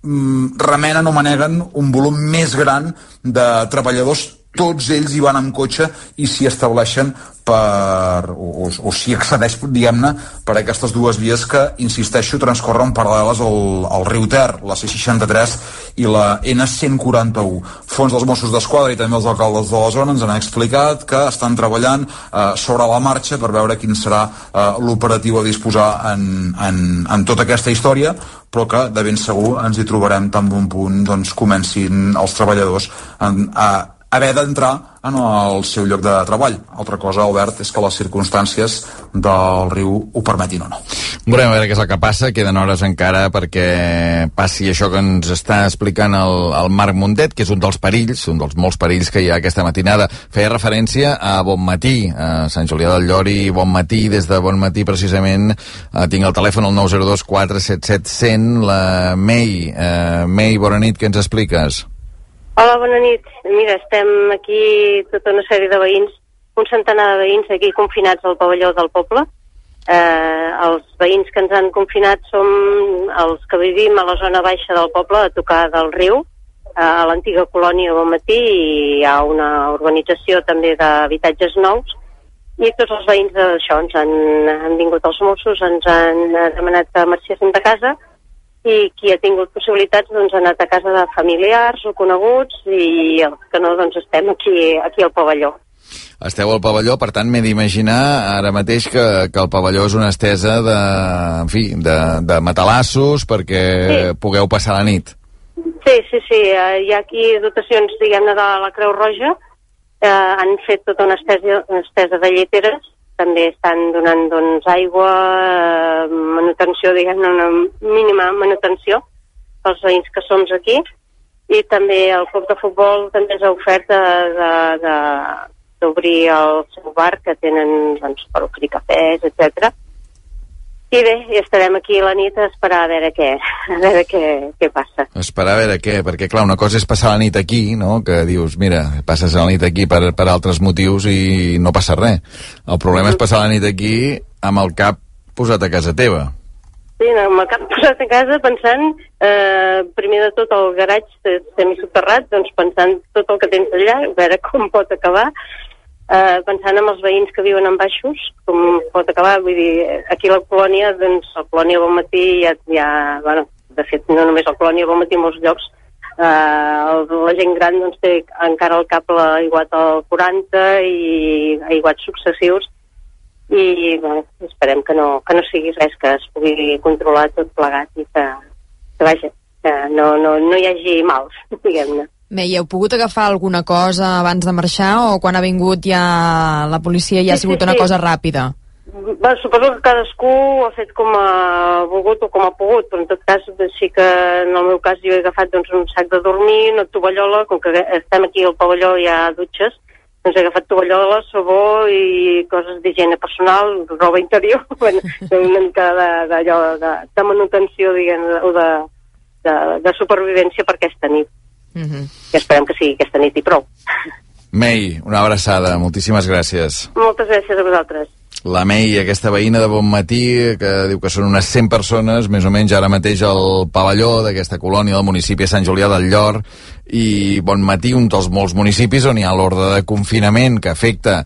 mm, remenen o maneguen un volum més gran de treballadors tots ells hi van amb cotxe i s'hi estableixen per, o, o, s'hi accedeix, diguem-ne, per aquestes dues vies que, insisteixo, transcorren paral·leles al, al riu Ter, la C63 i la N141. Fons dels Mossos d'Esquadra i també els alcaldes de la zona ens han explicat que estan treballant eh, sobre la marxa per veure quin serà eh, l'operatiu a disposar en, en, en tota aquesta història, però que de ben segur ens hi trobarem tan bon punt doncs, comencin els treballadors en, a haver d'entrar en el seu lloc de treball. Altra cosa, Albert, és que les circumstàncies del riu ho permetin o no. A veure què és el que passa. Queden hores encara perquè passi això que ens està explicant el, el Marc Mundet, que és un dels perills, un dels molts perills que hi ha aquesta matinada. Feia referència a Bon Matí, a Sant Julià del Llori, Bon Matí, des de Bon Matí precisament eh, tinc el telèfon al 902 477 100, la Mei. Eh, Mei, bona nit, què ens expliques? Hola, bona nit. Mira, estem aquí tota una sèrie de veïns, un centenar de veïns aquí confinats al pavelló del poble. Eh, els veïns que ens han confinat som els que vivim a la zona baixa del poble, a tocar del riu, a l'antiga colònia Bon Matí, i hi ha una urbanització també d'habitatges nous, i tots els veïns d'això ens han, han vingut els Mossos, ens han demanat que marxéssim de casa, i qui ha tingut possibilitats doncs, ha anat a casa de familiars o coneguts i els que no doncs, estem aquí, aquí al pavelló. Esteu al pavelló, per tant, m'he d'imaginar ara mateix que, que el pavelló és una estesa de, en fi, de, de matalassos perquè sí. pugueu passar la nit. Sí, sí, sí. Eh, hi ha aquí dotacions, diguem-ne, de la Creu Roja. Eh, han fet tota una estesa, una estesa de lleteres també estan donant doncs, aigua, eh, manutenció, diguem-ne, una mínima manutenció pels veïns que som aquí. I també el club de futbol també ens ha ofert d'obrir el seu bar que tenen doncs, per oferir cafès, etc i bé, i estarem aquí la nit a esperar a veure què, a veure què, què passa. Esperar a veure què, perquè clar, una cosa és passar la nit aquí, no?, que dius, mira, passes la nit aquí per, per altres motius i no passa res. El problema és passar la nit aquí amb el cap posat a casa teva. Sí, no, amb el cap posat a casa pensant, eh, primer de tot el garatge semisoterrat, doncs pensant tot el que tens allà, a veure com pot acabar, eh, pensant en els veïns que viuen en baixos, com pot acabar, vull dir, aquí a la colònia, doncs, la colònia Bon Matí ja, ja bueno, de fet, no només la colònia Bon Matí, molts llocs, eh, la gent gran doncs, té encara al cap l'aiguat al 40 i aiguats successius, i bueno, esperem que no, que no sigui res que es pugui controlar tot plegat i que, que vaja, que no, no, no hi hagi mals, diguem-ne. Bé, i heu pogut agafar alguna cosa abans de marxar o quan ha vingut ja la policia ja ha sigut sí, sí, una sí. cosa ràpida? Bé, suposo que cadascú ho ha fet com ha volgut o com ha pogut, però en tot cas sí que en el meu cas jo he agafat doncs, un sac de dormir, una tovallola, com que estem aquí al pavelló hi ha dutxes, doncs he agafat tovallola, sabó i coses d'higiene personal, roba interior, bueno, una mica d'allò de, de, de manutenció, diguem, o de, de, de supervivència per aquesta nit. Mm -hmm. I esperem que sigui aquesta nit i prou. Mei, una abraçada, moltíssimes gràcies. Moltes gràcies a vosaltres. La Mei, aquesta veïna de Bon Matí, que diu que són unes 100 persones, més o menys ara mateix al pavelló d'aquesta colònia del municipi de Sant Julià del Llor, i Bon Matí, un dels molts municipis on hi ha l'ordre de confinament que afecta,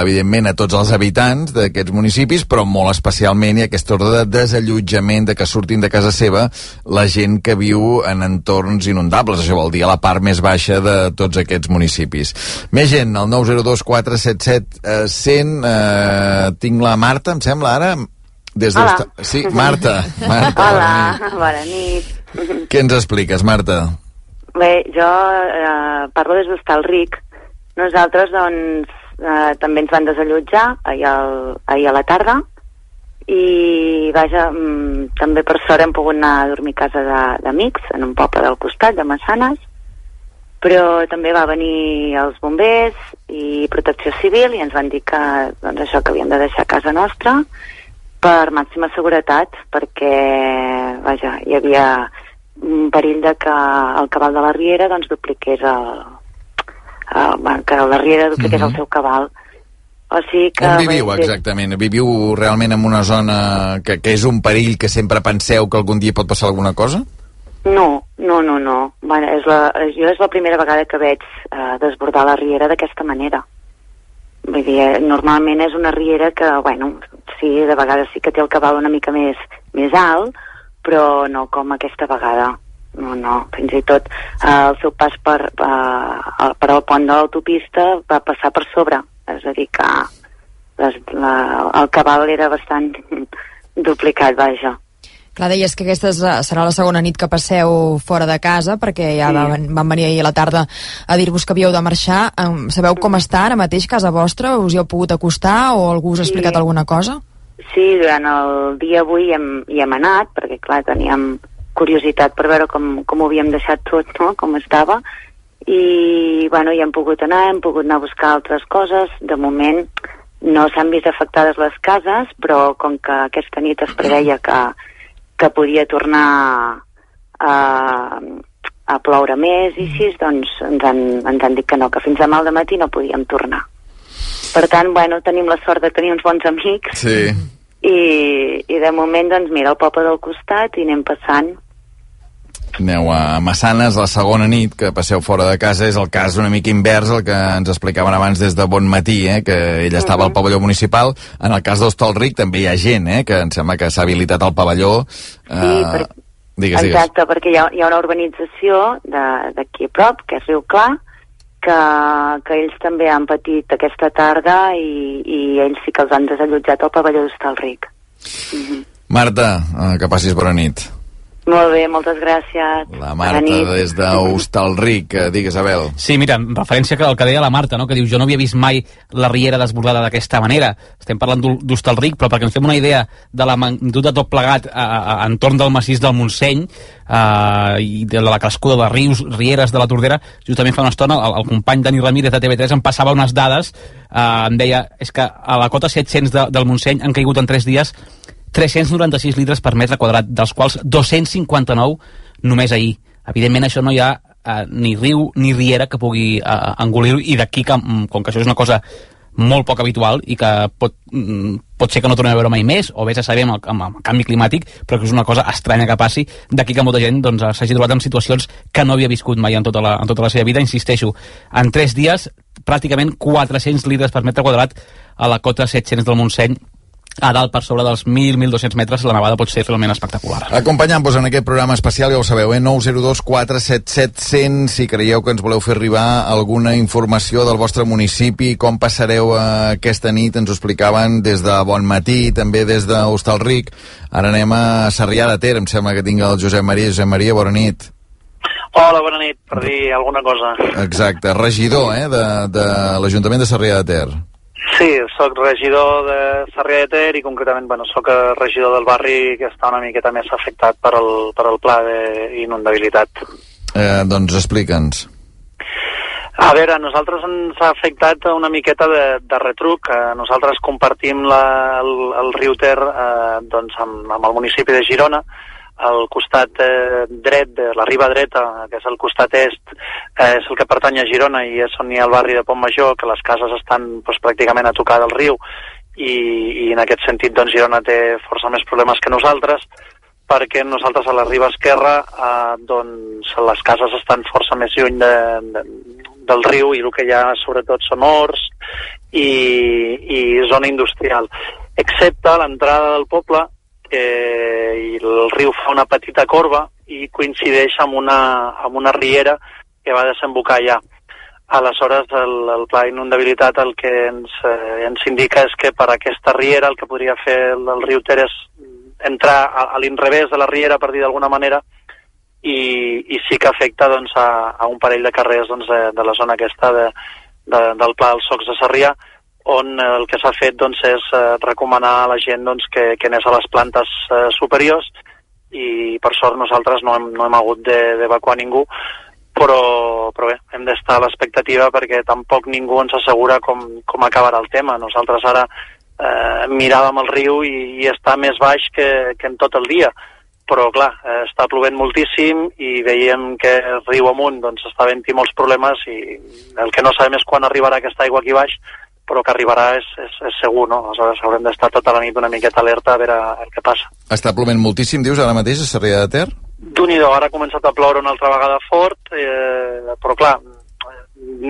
evidentment, a tots els habitants d'aquests municipis, però molt especialment hi ha aquest ordre de desallotjament, de que surtin de casa seva la gent que viu en entorns inundables. Això vol dir a la part més baixa de tots aquests municipis. Més gent, el 902 477 eh, 100, eh, tinc la Marta, em sembla, ara, des de... Hola. Sí, Marta. Marta Hola, bona nit. Què ens expliques, Marta? Bé, jo eh, parlo des d'Hostalric. Nosaltres, doncs, eh, també ens van desallotjar ahir, al, ahir a la tarda i, vaja, mm, també per sort hem pogut anar a dormir a casa d'amics en un poble del costat, de Massanes, però també va venir els bombers i protecció civil i ens van dir que, doncs, això que havíem de deixar casa nostra per màxima seguretat perquè, vaja, hi havia un perill de que el cabal de la Riera doncs dupliqués el, el que la Riera dupliqués mm -hmm. el seu cabal o sigui que... On viviu exactament? Viviu realment en una zona que, que és un perill que sempre penseu que algun dia pot passar alguna cosa? No, no, no, no. Bueno, és la, jo és la primera vegada que veig eh, desbordar la riera d'aquesta manera. Vull dir, eh, normalment és una riera que, bueno, sí, de vegades sí que té el cabal una mica més, més alt, però no com aquesta vegada no, no, fins i tot eh, el seu pas per, eh, per al pont de l'autopista va passar per sobre, és a dir que les, la, el cabal era bastant duplicat, vaja. Clar, deies que aquesta serà la segona nit que passeu fora de casa, perquè ja sí. van, van venir ahir a la tarda a dir-vos que havíeu de marxar. Sabeu com està ara mateix casa vostra? Us hi heu pogut acostar o algú us ha explicat sí. alguna cosa? Sí, durant el dia avui hem, hi hem anat, perquè clar, teníem curiositat per veure com, com ho havíem deixat tot, no?, com estava, i bueno, hi hem pogut anar, hem pogut anar a buscar altres coses, de moment no s'han vist afectades les cases, però com que aquesta nit es preveia que, que podia tornar a, a ploure més i així, doncs ens han, ens han dit que no, que fins demà al matí no podíem tornar. Per tant, bueno, tenim la sort de tenir uns bons amics. Sí. i, i de moment, doncs mira, el poble del costat i anem passant. Aneu a Massanes la segona nit que passeu fora de casa. És el cas una mica invers el que ens explicaven abans des de bon matí eh, que ell estava al pavelló municipal. En el cas d'Hostalric també hi ha gent eh, que em sembla que s'ha habilitat el pavelló. Sí, per... digues, digues. Exacte, perquè hi ha, hi ha una urbanització de- d'aquí a prop, que és Riu Clar, que, que ells també han patit aquesta tarda i, i ells sí que els han desallotjat al pavelló d'Hostalric. Marta, eh, que passis bona nit Molt bé, moltes gràcies. la Marta des d'Hostalric eh, digues Abel Sí, mira, en referència al que deia la Marta, no? que diu jo no havia vist mai la riera desbordada d'aquesta manera. Estem parlant d'Hos- d'Hostalric, però perquè ens fem una idea de la magnitud de tot plegat a, a, a, entorn del massís del Montseny eh, i de la crescuda de rius, rieres de la Tordera, justament fa una estona el, el company Dani Ramírez de TV3 em passava unes dades, eh, em deia és que a la cota 700 de, del Montseny han caigut en 3 dies 396 litres per metre quadrat, dels quals 259 només ahir. Evidentment això no hi ha eh, ni riu ni riera que pugui eh, engolir-ho i d'aquí que, mm, com que això és una cosa molt poc habitual i que pot, mm, pot ser que no tornem a veure mai més o vés a saber amb el, amb el canvi climàtic però que és una cosa estranya que passi d'aquí que molta gent doncs, s'hagi trobat en situacions que no havia viscut mai en tota la, en tota la seva vida insisteixo, en 3 dies pràcticament 400 litres per metre quadrat a la cota 700 del Montseny a dalt per sobre dels 1.000-1.200 metres la nevada pot ser realment espectacular. Acompanyant-vos en aquest programa especial, ja ho sabeu, eh? 902 477 100 si creieu que ens voleu fer arribar alguna informació del vostre municipi, com passareu eh, aquesta nit, ens ho explicaven des de Bon Matí, també des d'Hostalric. Ara anem a Sarrià de Ter, em sembla que tinc el Josep Maria. Josep Maria, bona nit. Hola, bona nit, per dir alguna cosa. Exacte, regidor eh, de, de l'Ajuntament de Sarrià de Ter. Sí, sóc regidor de Sarrià de Ter i concretament, bueno, sóc regidor del barri que està una miqueta més afectat per el, per el pla d'inundabilitat. Eh, doncs explica'ns. A veure, a nosaltres ens ha afectat una miqueta de, de retruc. Eh, nosaltres compartim la, el, el riu Ter eh, doncs amb, amb el municipi de Girona. Al costat eh, dret, de la riba dreta, que és el costat est, eh, és el que pertany a Girona i és on hi ha el barri de Pont Major, que les cases estan doncs, pràcticament a tocar del riu. I, i en aquest sentit doncs, Girona té força més problemes que nosaltres perquè nosaltres a la riba esquerra eh, doncs les cases estan força més lluny de, de, del riu i el que hi ha sobretot són horts i, i zona industrial. Excepte l'entrada del poble que i el riu fa una petita corba i coincideix amb una, amb una riera que va desembocar allà. Aleshores, el, el pla d'inundabilitat el que ens, eh, ens indica és que per aquesta riera el que podria fer el, el riu Ter és entrar a, a l'inrevés de la riera, per dir d'alguna manera, i, i sí que afecta doncs, a, a un parell de carrers doncs, de, de la zona aquesta de, de, del Pla dels Socs de Sarrià, on eh, el que s'ha fet doncs, és eh, recomanar a la gent doncs, que, que anés a les plantes eh, superiors i per sort nosaltres no hem, no hem hagut de- d'evacuar ningú, però, però bé, hem d'estar a l'expectativa perquè tampoc ningú ens assegura com, com acabarà el tema. Nosaltres ara eh, miràvem el riu i, i està més baix que, que en tot el dia, però clar, eh, està plovent moltíssim i veiem que riu amunt doncs, està havent-hi molts problemes i el que no sabem és quan arribarà aquesta aigua aquí baix, però que arribarà és, és, és segur, no? Aleshores haurem d'estar tota la nit una miqueta alerta a veure el que passa. Està plovent moltíssim, dius, ara mateix a Sarrià de Ter? d'un i ara ha començat a ploure una altra vegada fort, eh, però clar,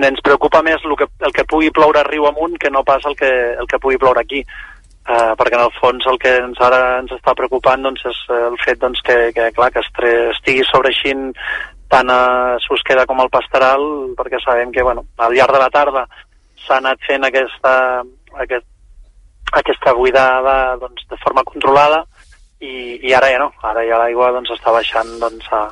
ens preocupa més el que, el que pugui ploure riu amunt que no pas el que, el que pugui ploure aquí. Eh, perquè en el fons el que ens ara ens està preocupant doncs, és eh, el fet doncs, que, que, clar, que estigui sobreixint tant a Susqueda com al Pastoral, perquè sabem que bueno, al llarg de la tarda s'ha anat fent aquesta, aquest, aquesta buidada doncs, de forma controlada i, i ara ja no, ara ja l'aigua doncs, està baixant doncs, a,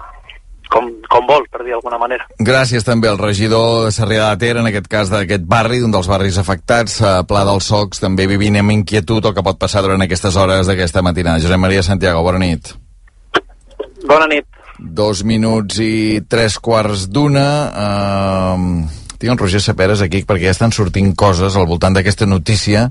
com, com vol, per dir d'alguna manera. Gràcies també al regidor de Sarrià de Ter, en aquest cas d'aquest barri, d'un dels barris afectats, a Pla dels Socs, també vivint amb inquietud el que pot passar durant aquestes hores d'aquesta matinada. Josep Maria Santiago, bona nit. Bona nit. Dos minuts i tres quarts d'una. Uh, tinc el Roger Saperes aquí perquè ja estan sortint coses al voltant d'aquesta notícia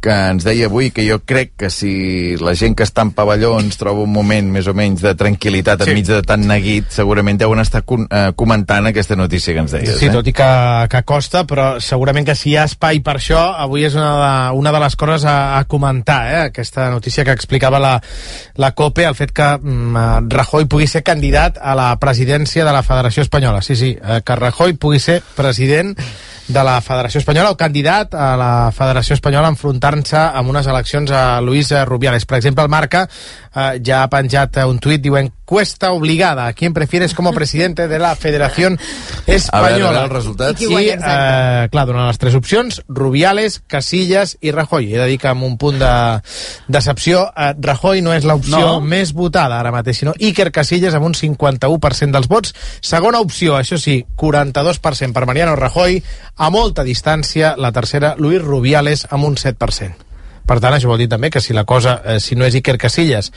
que ens deia avui que jo crec que si la gent que està en pavellons troba un moment més o menys de tranquil·litat sí. enmig de tant neguit, segurament deuen estar con, eh, comentant aquesta notícia que ens deies. Sí, eh? tot i que, que costa, però segurament que si hi ha espai per això, avui és una de, una de les coses a, a comentar, eh? aquesta notícia que explicava la, la COPE, el fet que mm, Rajoy pugui ser candidat a la presidència de la Federació Espanyola. Sí, sí, eh, que Rajoy pugui ser president de la Federació Espanyola o candidat a la Federació Espanyola enfrontant-se amb unes eleccions a Luis Rubiales. Per exemple, el Marca eh, ja ha penjat un tuit diuen cuesta obligada. ¿A quién prefieres como presidente de la Federación Espanyola? A veure, a veure els resultats. I, I eh, clar, donen les tres opcions, Rubiales, Casillas i Rajoy. He de dir que amb un punt de decepció, eh, Rajoy no és l'opció No. més votada ara mateix, sinó Iker Casillas amb un 51% dels vots. Segona opció, això sí, 42% per Mariano Rajoy, a molta distància, la tercera, Luis Rubiales amb un 7%. Per tant, això vol dir també que si la cosa, eh, si no és Iker Casillas,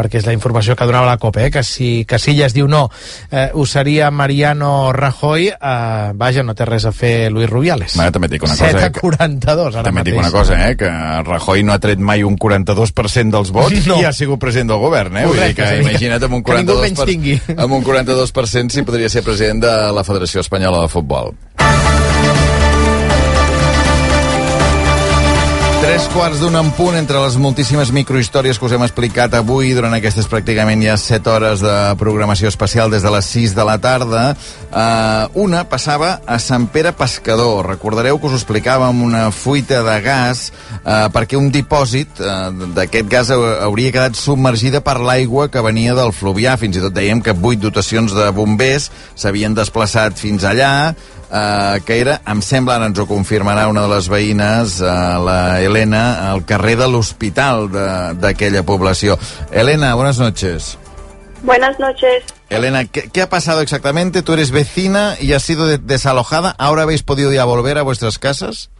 perquè és la informació que donava la COPE, eh, que si Casillas diu no, eh, ho seria Mariano Rajoy, eh, vaja, no té res a fer Luis Rubiales. Bueno, també dic una 7 cosa, a eh, que- 42, ara També mateix. dic una cosa, eh, que Rajoy no ha tret mai un 42% dels vots No. i ha sigut president del govern, eh? Vull dir Correcte, que sí. imagina't amb un Que ningú 42%, menys tingui. amb un 42% si podria ser president de la Federació Espanyola de Futbol. Tres quarts d'un en punt entre les moltíssimes microhistòries que us hem explicat avui durant aquestes pràcticament ja 7 hores de programació especial des de les 6 de la tarda. Uh, una passava a Sant Pere Pescador. Recordareu que us ho explicàvem una fuita de gas uh, perquè un dipòsit uh, d'aquest gas hau- hauria quedat submergida per l'aigua que venia del Fluvià. Fins i tot dèiem que vuit dotacions de bombers s'havien desplaçat fins allà Uh, que era, em sembla, ara ens ho confirmarà una de les veïnes, uh, la Elena, al carrer de l'hospital de- d'aquella població. Elena, buenas noches. Buenas noches. Elena, ¿qué, qué ha pasado exactamente? Tú eres vecina y has sido de- desalojada. ¿Ahora habéis podido ya volver a vuestras casas?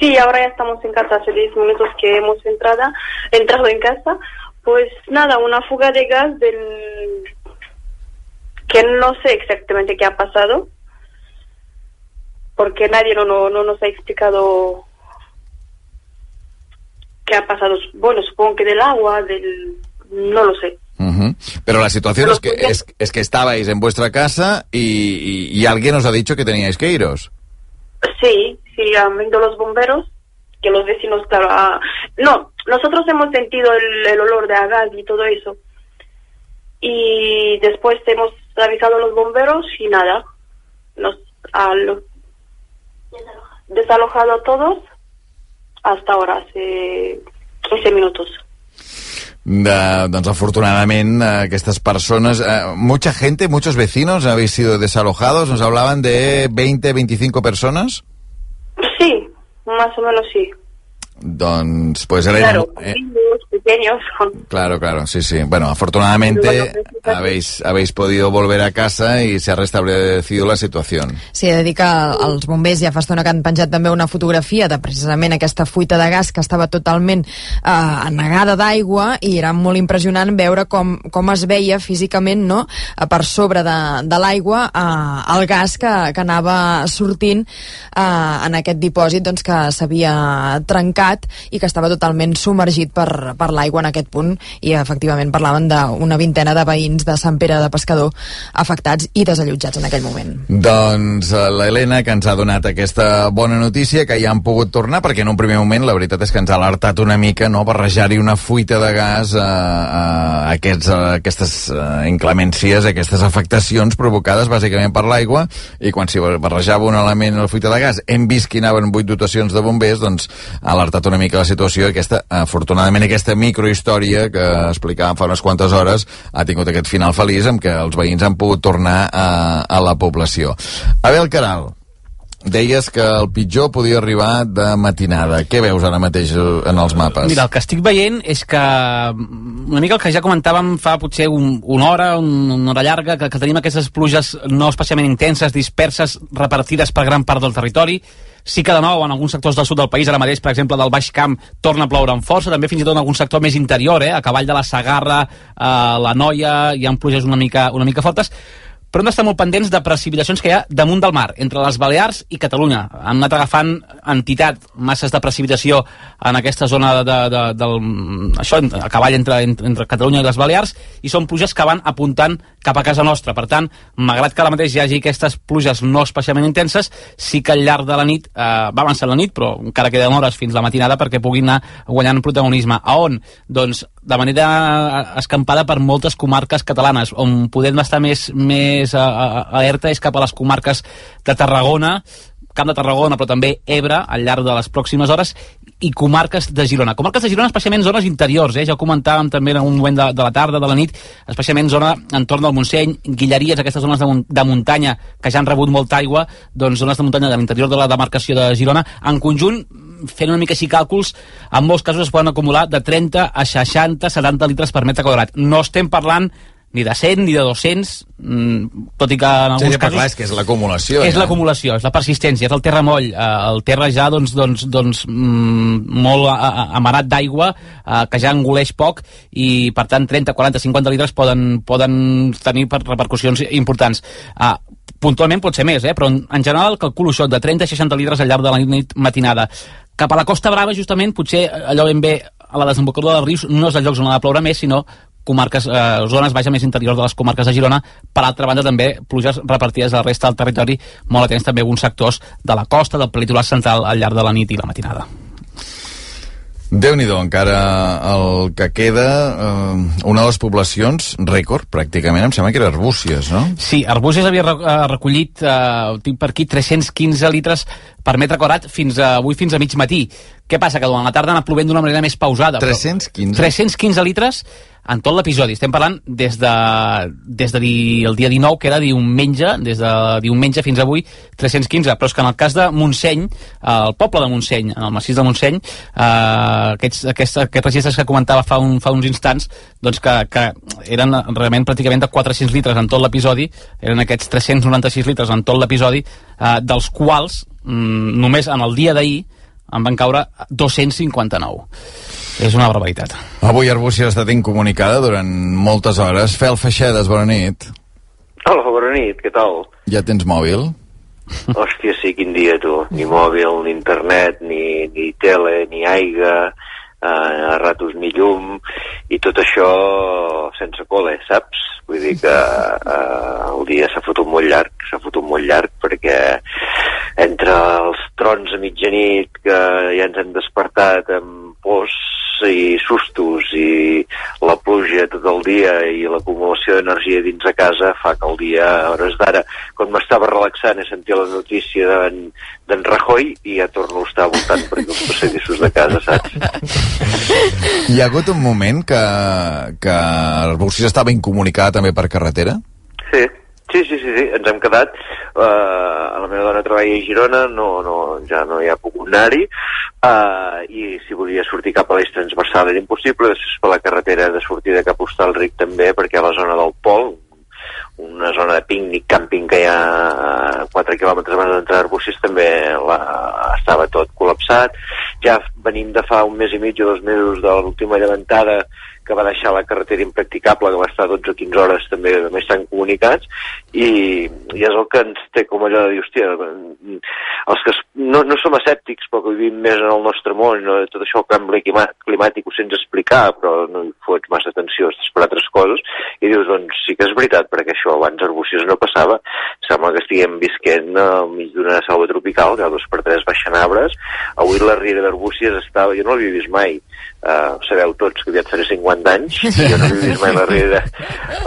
Sí, ahora ya estamos en casa hace 10 minutos que hemos entrado, entrado en casa. Pues nada, una fuga de gas del que no sé exactamente qué ha pasado, porque nadie no, no, no nos ha explicado qué ha pasado. Bueno, supongo que del agua, del... no lo sé. Pero la situación es que, es, es que estabais en vuestra casa y, y- y alguien os ha dicho que teníais que iros. Sí, sí, han venido los bomberos, que los vecinos, claro, ah, no, nosotros hemos sentido el, el olor de a gas y todo eso. Y después hemos avisado a los bomberos y nada, nos han desalojado a todos hasta ahora, hace 15 minutos. De, doncs eh, aquestes persones, eh, mucha gente, muchos vecinos habéis sido desalojados, nos hablaban de 20, 25 personas. Sí, más o menos sí. Doncs, pues Elena, Claro, eh, pequeños. claro, claro, sí, sí. Bueno, afortunadamente habéis, habéis podido volver a casa y se ha restablecido la situación. Sí, he de dir que els bombers ja fa estona que han penjat també una fotografia de precisament aquesta fuita de gas que estava totalment eh, anegada d'aigua i era molt impressionant veure com, com es veia físicament no? per sobre de, de l'aigua eh, el gas que, que anava sortint eh, en aquest dipòsit doncs, que s'havia trencat i que estava totalment submergit per, per l'aigua en aquest punt i efectivament parlaven d'una vintena de veïns de Sant Pere de Pescador afectats i desallotjats en aquell moment. Doncs eh, l'Helena, que ens ha donat aquesta bona notícia, que ja han pogut tornar, perquè en un primer moment la veritat és que ens ha alertat una mica, no?, barrejar-hi una fuita de gas a, a aquests, a aquestes eh, inclemències, aquestes afectacions provocades bàsicament per l'aigua, i quan s'hi barrejava un element a la fuita de gas, hem vist que anaven vuit dotacions de bombers, doncs ha alertat una mica la situació, aquesta, afortunadament aquesta microhistòria que explicàvem fa unes quantes hores ha tingut aquest final feliç amb què els veïns han pogut tornar a, a la població. Abel Caral, deies que el pitjor podia arribar de matinada. Què veus ara mateix en els mapes? Mira, el que estic veient és que mm, una mica el que ja comentàvem fa potser un, una hora, un, una hora llarga, que, que tenim aquestes pluges no especialment intenses, disperses, repartides per gran part del territori. Sí que de nou en alguns sectors del sud del país, ara mateix, per exemple, del Baix Camp, torna a ploure amb força, també fins i tot en algun sector més interior, eh? a cavall de la Sagarra, a la Noia, hi ha pluges una mica, una mica fortes, però hem d'estar molt pendents de precipitacions que hi ha damunt del mar, entre les Balears i Catalunya. Han anat agafant entitat, masses de precipitació en aquesta zona de, de, de, del, això, a cavall entre, entre, entre Catalunya i les Balears, i són pluges que van apuntant cap a casa nostra. Per tant, malgrat que ara mateix hi hagi aquestes pluges no especialment intenses, sí que al llarg de la nit, eh, va avançar la nit, però encara queden hores fins la matinada perquè puguin anar guanyant protagonisme. A on? Doncs de manera escampada per moltes comarques catalanes, on podem estar més, més alerta és cap a les comarques de Tarragona, Camp de Tarragona, però també Ebre, al llarg de les pròximes hores, i comarques de Girona. Comarques de Girona, especialment zones interiors, eh? ja ho comentàvem també en un moment de, de la tarda, de la nit, especialment zona entorn del Montseny, Guilleries, aquestes zones de, de muntanya que ja han rebut molta aigua, doncs zones de muntanya de l'interior de la demarcació de Girona. En conjunt, fent una mica així càlculs, en molts casos es poden acumular de 30 a 60, 70 litres per metre quadrat. No estem parlant ni de 100 ni de 200, mm, tot i que en alguns sí, casos... Clar, és que és l'acumulació. És ja. l'acumulació, és la persistència, és el terra moll, eh, el terra ja doncs, doncs, doncs, mm, molt amarat d'aigua, eh, que ja engoleix poc, i per tant 30, 40, 50 litres poden, poden tenir per repercussions importants. Eh, puntualment pot ser més, eh? però en, en general calculo això de 30 a 60 litres al llarg de la nit matinada. Cap a la Costa Brava, justament, potser allò ben bé a la desembocadura dels rius no és el lloc on ha de ploure més, sinó comarques, eh, zones baixes més interiors de les comarques de Girona. Per altra banda, també pluges repartides a la resta del territori, molt atents també alguns sectors de la costa, del litoral central al llarg de la nit i la matinada déu nhi encara el que queda, eh, una de les poblacions, rècord, pràcticament, em sembla que era Arbúcies, no? Sí, Arbúcies havia recollit, eh, tinc per aquí, 315 litres per metre quadrat fins a, avui fins a mig matí. Què passa? Que durant la tarda ha anat plovent d'una manera més pausada. 315? 315 litres en tot l'episodi. Estem parlant des de, des de di, el dia 19, que era diumenge, des de diumenge fins avui, 315. Però és que en el cas de Montseny, el poble de Montseny, en el massís de Montseny, eh, aquests, aquests, aquests registres que comentava fa, un, fa uns instants, doncs que, que eren realment pràcticament de 400 litres en tot l'episodi, eren aquests 396 litres en tot l'episodi, eh, dels quals, mm, només en el dia d'ahir, en van caure 259. És una barbaritat. Avui Arbúcies ha estat incomunicada durant moltes hores. Fel Feixedes, bona nit. Hola, bona nit, què tal? Ja tens mòbil? Hòstia, sí, quin dia, tu. Ni mòbil, ni internet, ni, ni tele, ni aigua, eh, a ratos ni llum, i tot això sense col·le, saps? Vull dir que eh, el dia s'ha fotut molt llarg, s'ha fotut molt llarg perquè entre els trons a mitjanit que ja ens hem despertat amb pors i sustos i la pluja tot el dia i l'acumulació d'energia dins de casa fa que el dia, a hores d'ara, quan m'estava relaxant he sentit la notícia d'en Rajoy i ja torno a estar voltant per els passadissos de casa, saps? Hi ha hagut un moment que, que Arbúcies estava incomunicat també per carretera? Sí, Sí, sí, sí, sí, ens hem quedat. Uh, la meva dona treballa a Girona, no, no, ja no hi ha pogut anar-hi, uh, i si volia sortir cap a l'eix transversal era impossible, després per la carretera de sortida cap a Hostalric també, perquè a la zona del Pol, una zona de pícnic, càmping que hi ha a 4 quilòmetres abans d'entrar a Arbúcies també la, estava tot col·lapsat. Ja venim de fa un mes i mig o dos mesos de l'última llevantada que va deixar la carretera impracticable, que va estar 12 o 15 hores també només estan comunicats, i, i és el que ens té com allò de dir, hòstia, els que no, no som escèptics, però que vivim més en el nostre món, no? tot això el canvi climàtic ho sents explicar, però no hi fots massa atenció, per altres coses, i dius, doncs sí que és veritat, perquè això abans a Arbúcies no passava, sembla que estiguem visquent al mig d'una selva tropical, que dos per tres baixen arbres, avui la riera d'Arbúcies estava, jo no l'havia vist mai, uh, sabeu tots que aviat faré 50 anys, jo no havia vist mai la riera,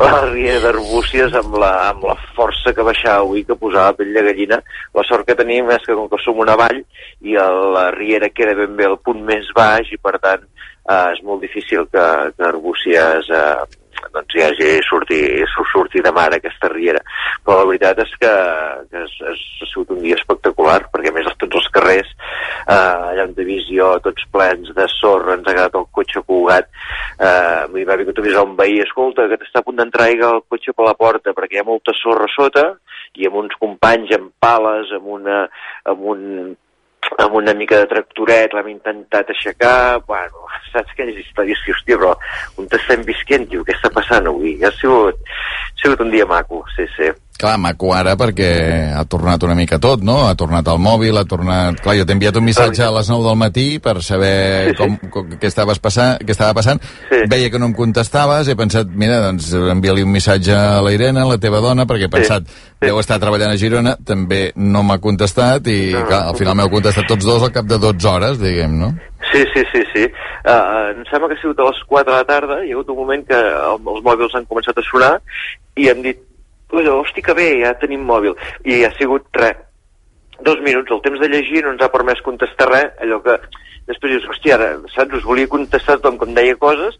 la riera d'Arbúcies amb la, amb la força que baixava avui, que posava pell de gallina. La sort que tenim és que com que som una vall i la riera queda ben bé al punt més baix i per tant eh, és molt difícil que, que Arbúcies eh, doncs hi hagi sortir, sortir de mar aquesta riera. Però la veritat és que, que és, és, ha sigut un dia espectacular, perquè més tots els carrers, eh, allà de visió, tots plens de sorra, ens ha quedat el cotxe cugat, eh, m'hi va vingut a avisar un veí, escolta, que t'està a punt d'entrar el cotxe per la porta, perquè hi ha molta sorra sota, i amb uns companys amb pales, amb, una, amb un amb una mica de tractoret l'hem intentat aixecar, bueno, saps aquelles històries que, hòstia, però on estem visquent, tio, què està passant avui? Ha sigut, ha sigut un dia maco, sí, sí. Clar, maco ara perquè ha tornat una mica tot, no? Ha tornat al mòbil, ha tornat... Clar, jo t'he enviat un missatge a les 9 del matí per saber com, com, què, estaves passant, què estava passant. Veia que no em contestaves, he pensat, mira, doncs envia-li un missatge a la Irene, la teva dona, perquè he pensat, deu estar treballant a Girona, també no m'ha contestat i, clar, al final m'heu contestat tots dos al cap de 12 hores, diguem, no? Sí, sí, sí, sí. Uh, em sembla que ha sigut a les 4 de la tarda, hi ha hagut un moment que el, els mòbils han començat a sonar i hem dit, allò, hosti que bé, ja tenim mòbil. I ha sigut res, dos minuts, el temps de llegir no ens ha permès contestar res, allò que després dius, hòstia, ara, saps, us volia contestar tothom com deia coses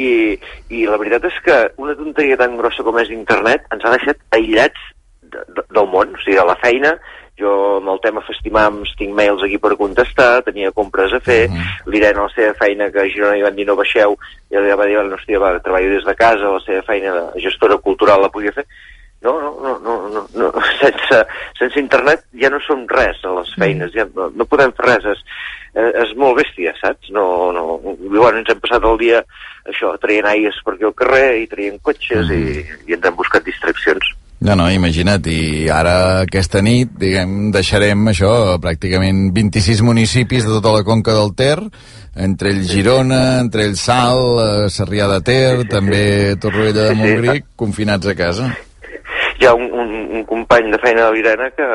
i, i la veritat és que una tonteria tan grossa com és internet ens ha deixat aïllats de, de, del món, o sigui, a la feina, jo amb el tema Festimams tinc mails aquí per contestar, tenia compres a fer, mm -hmm. l'Irene a la seva feina que a Girona hi van dir no baixeu, i ella va dir, no, hòstia, va, treballo des de casa, la seva feina de gestora cultural la podia fer, no, no, no, no, no, no. Sense, sense internet ja no som res a les feines, ja no, no podem fer res, és, eh, és molt bèstia, saps? No, no, bueno, ens hem passat el dia això, traient aires per aquí al carrer i traient cotxes mm. i, i ens hem buscat distraccions. No, no, imagina't, i ara aquesta nit, diguem, deixarem això, pràcticament 26 municipis de tota la conca del Ter, entre el Girona, entre el Sal, eh, Sarrià de Ter, sí, sí, també Torroella de Montgrí, sí, confinats a casa hi ha un, un, un company de feina de l'Irene que,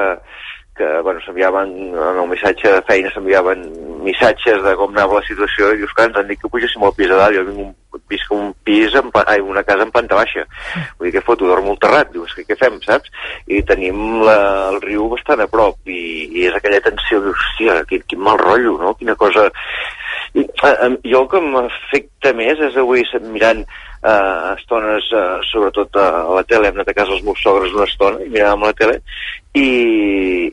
que bueno, s'enviaven en el missatge de feina s'enviaven missatges de com anava la situació i dius que ens han dit que pugéssim al pis de dalt jo vinc un, visc un pis en, ai, una casa en planta baixa vull dir que foto, dormo al terrat dius que què fem, saps? i tenim la, el riu bastant a prop i, i és aquella tensió, dius, hòstia, quin, quin mal rotllo, no? quina cosa i, eh, jo el que m'afecta més és avui mirant eh, estones, eh, sobretot a la tele, hem anat a casa els meus sogres una estona i miràvem la tele, i,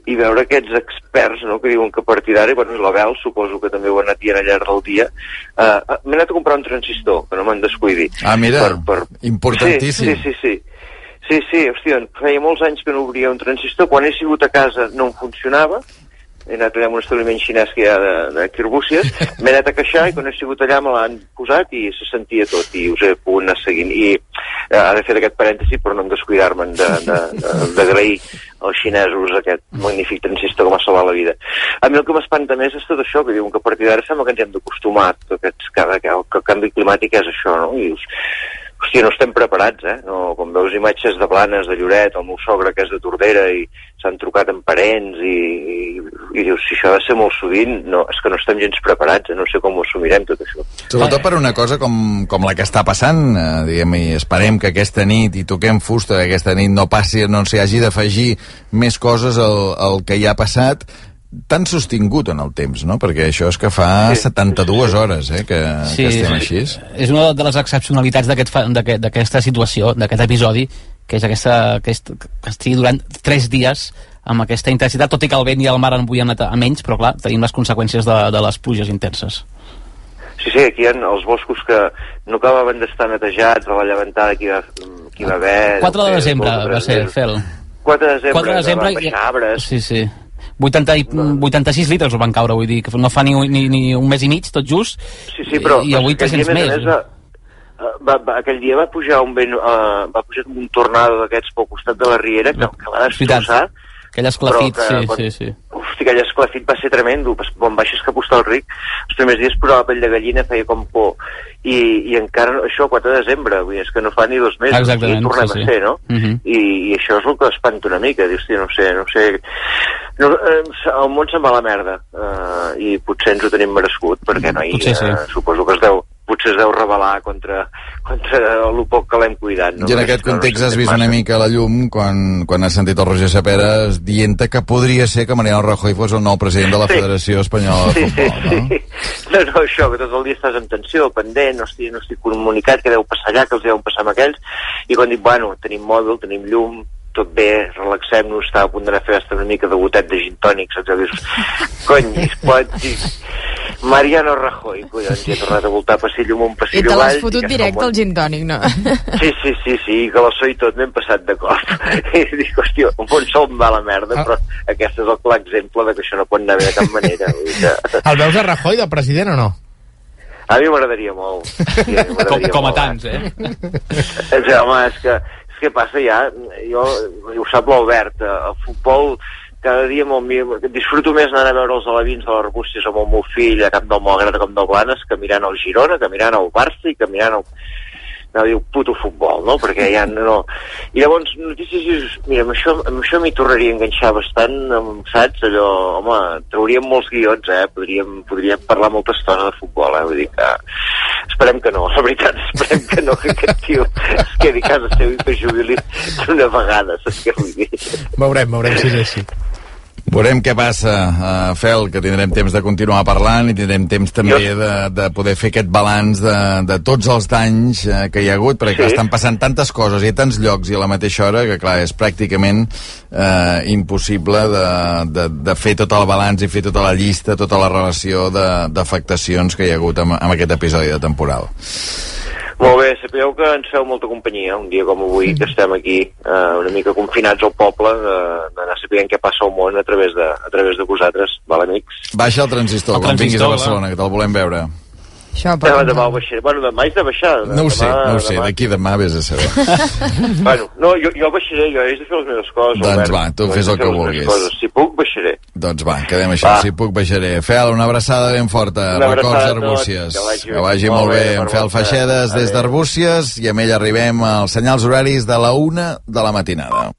i veure aquests experts no, que diuen que a partir d'ara, bueno, la Bel suposo que també ho han anat dient al llarg del dia, eh, m'he anat a comprar un transistor, que no me'n descuidi. Ah, mira, per, per... importantíssim. Sí, sí, sí, sí. Sí, sí, hòstia, feia molts anys que no obria un transistor, quan he sigut a casa no em funcionava, he anat allà amb un establiment xinès que hi ha de, de quirbúcies, m'he anat a queixar i quan he sigut allà me l'han posat i se sentia tot i us he pogut anar seguint i eh, ara he fet aquest parèntesi per no descuidar-me'n d'agrair als xinesos aquest magnífic transistor que m'ha salvat la vida. A mi el que m'espanta més és tot això, que diuen que a partir d'ara sembla que ens hem d'acostumar, que, que, que el canvi climàtic és això, no? I dius, hòstia, no estem preparats, eh? No, com veus imatges de Blanes, de Lloret, el meu sogre que és de Tordera i s'han trucat amb parents i, i, i dius, si això ha de ser molt sovint, no, és que no estem gens preparats, eh? no sé com ho assumirem tot això. Sobretot per una cosa com, com la que està passant, eh, diguem, i esperem que aquesta nit, i toquem fusta, que aquesta nit no passi, no s'hi hagi d'afegir més coses al, al que ja ha passat, tan sostingut en el temps, no? Perquè això és que fa sí. 72 hores eh, que, sí, que estem així. És una de les excepcionalitats d'aquesta aquest, situació, d'aquest episodi, que és aquesta, aquest, que estigui durant 3 dies amb aquesta intensitat, tot i que el vent i el mar han avui anat a menys, però clar, tenim les conseqüències de, de les pluges intenses. Sí, sí, aquí hi ha els boscos que no acabaven d'estar netejats, a la llevantada que hi va, que hi va haver... 4 de desembre va ser, Fel. 4 de desembre, 4 de desembre van baixar arbres. Sí, sí. 80 i, 86 litres van caure, vull dir, que no fa ni, ni, ni un mes i mig, tot just, sí, sí, però, i avui 300 més. més va, va, va, aquell dia va pujar un vent, uh, va pujar un tornado d'aquests pel costat de la riera que, que va destrossar. Aquell esclafit, que, sí, sí, sí. Hosti, aquell esclafit va ser tremendo. Quan baixes cap a Ric, els primers dies posava la pell de gallina, feia com por. I, i encara, això, 4 de desembre, vull dir, és que no fa ni dos mesos. Exactament, i tornem sí, sí. a ser, no? Uh -huh. I, I això és el que espanta una mica. Dius, no sé, no sé... No, eh, el món se'n va a la merda. Uh, I potser ens ho tenim merescut, perquè no hi, Potser sí. uh, suposo que es deu potser es deu rebel·lar contra, contra el poc que l'hem cuidat. No? I en aquest context has vist una mica la llum quan, quan has sentit el Roger Saperes dient que podria ser que Mariano Rajoy fos el nou president de la Sí. Federació Espanyola de Sí, sí, Futbol, no? sí. No, no, això, que tot el dia estàs en tensió, pendent, no estic, no estic comunicat, que deu passar allà, que els deuen passar amb aquells, i quan dic, bueno, tenim mòbil, tenim llum, tot bé, relaxem-nos, estava a punt d'anar a fer hasta una mica de gotet de gin tònic, saps? Dius, cony, es pot dir... Mariano Rajoy, collons, i he tornat a voltar passillo amunt, I passillo te avall. l'has fotut directe "Home, al gin tònic, no? Sí, sí, sí, sí, que la so i tot m'hem passat de cop. I dic, hòstia, un bon sol em va la merda, Ah. però aquest és el clar exemple de que això no pot anar bé de cap manera. Que... El veus a Rajoy de president o no? A mi m'agradaria molt. Sí, a mi Com, com a molt, tants, eh? És, home, és que, què passa ja? Jo, ho sap l'Albert, eh, el futbol cada dia molt, mi- disfruto més anar a veure els alevins de les Arbúcies amb el meu fill a Camp del Malgrat Camp del Blanes que mirant el Girona, que mirant el Barça i que mirant el, no diu puto futbol, no? Perquè ja no... I llavors, notícies, dius, mira, amb això, amb això m'hi tornaria a enganxar bastant, amb, saps? Allò, home, trauríem molts guions, eh? Podríem, podríem parlar molta estona de futbol, eh? Vull dir que... Esperem que no, la veritat, esperem que no, que aquest tio es quedi a casa seu i que jubili d'una vegada, saps què vull dir? Veurem, veurem si és així. Veurem què passa, uh, Fel, que tindrem temps de continuar parlant i tindrem temps també de, de poder fer aquest balanç de, de tots els danys uh, que hi ha hagut, perquè Sí. estan passant tantes coses i a tants llocs i a la mateixa hora que, clar, és pràcticament uh, impossible de, de, de fer tot el balanç i fer tota la llista, tota la relació de- d'afectacions que hi ha hagut amb, amb aquest episodi de temporal. Molt bé, sapigueu que ens feu molta companyia un dia com avui, que estem aquí eh, una mica confinats al poble, eh, d'anar sapient què passa al món a través de, a través de vosaltres, val, amics? Baixa el transistor, El quan vinguis a transistor, Barcelona, que te'l volem veure. Això, Demà, demà ho baixaré. Bueno, demà és de baixar. No ho sé, demà, no ho sé, demà. d'aquí demà vés a saber. Bueno, no, jo, jo baixaré, jo he de fer les meves coses. Doncs Albert. va, tu fes el que vulguis. Coses. Si puc, baixaré. Doncs va, quedem així, Va. si puc baixaré. Fel, una abraçada ben forta, Una records abraçada a tots, d'Arbúcies. que vagi- Que vagi molt molt bé, bé, en per Fel. Feixedes des d'Arbúcies i amb ell arribem als senyals horaris de la una de la matinada.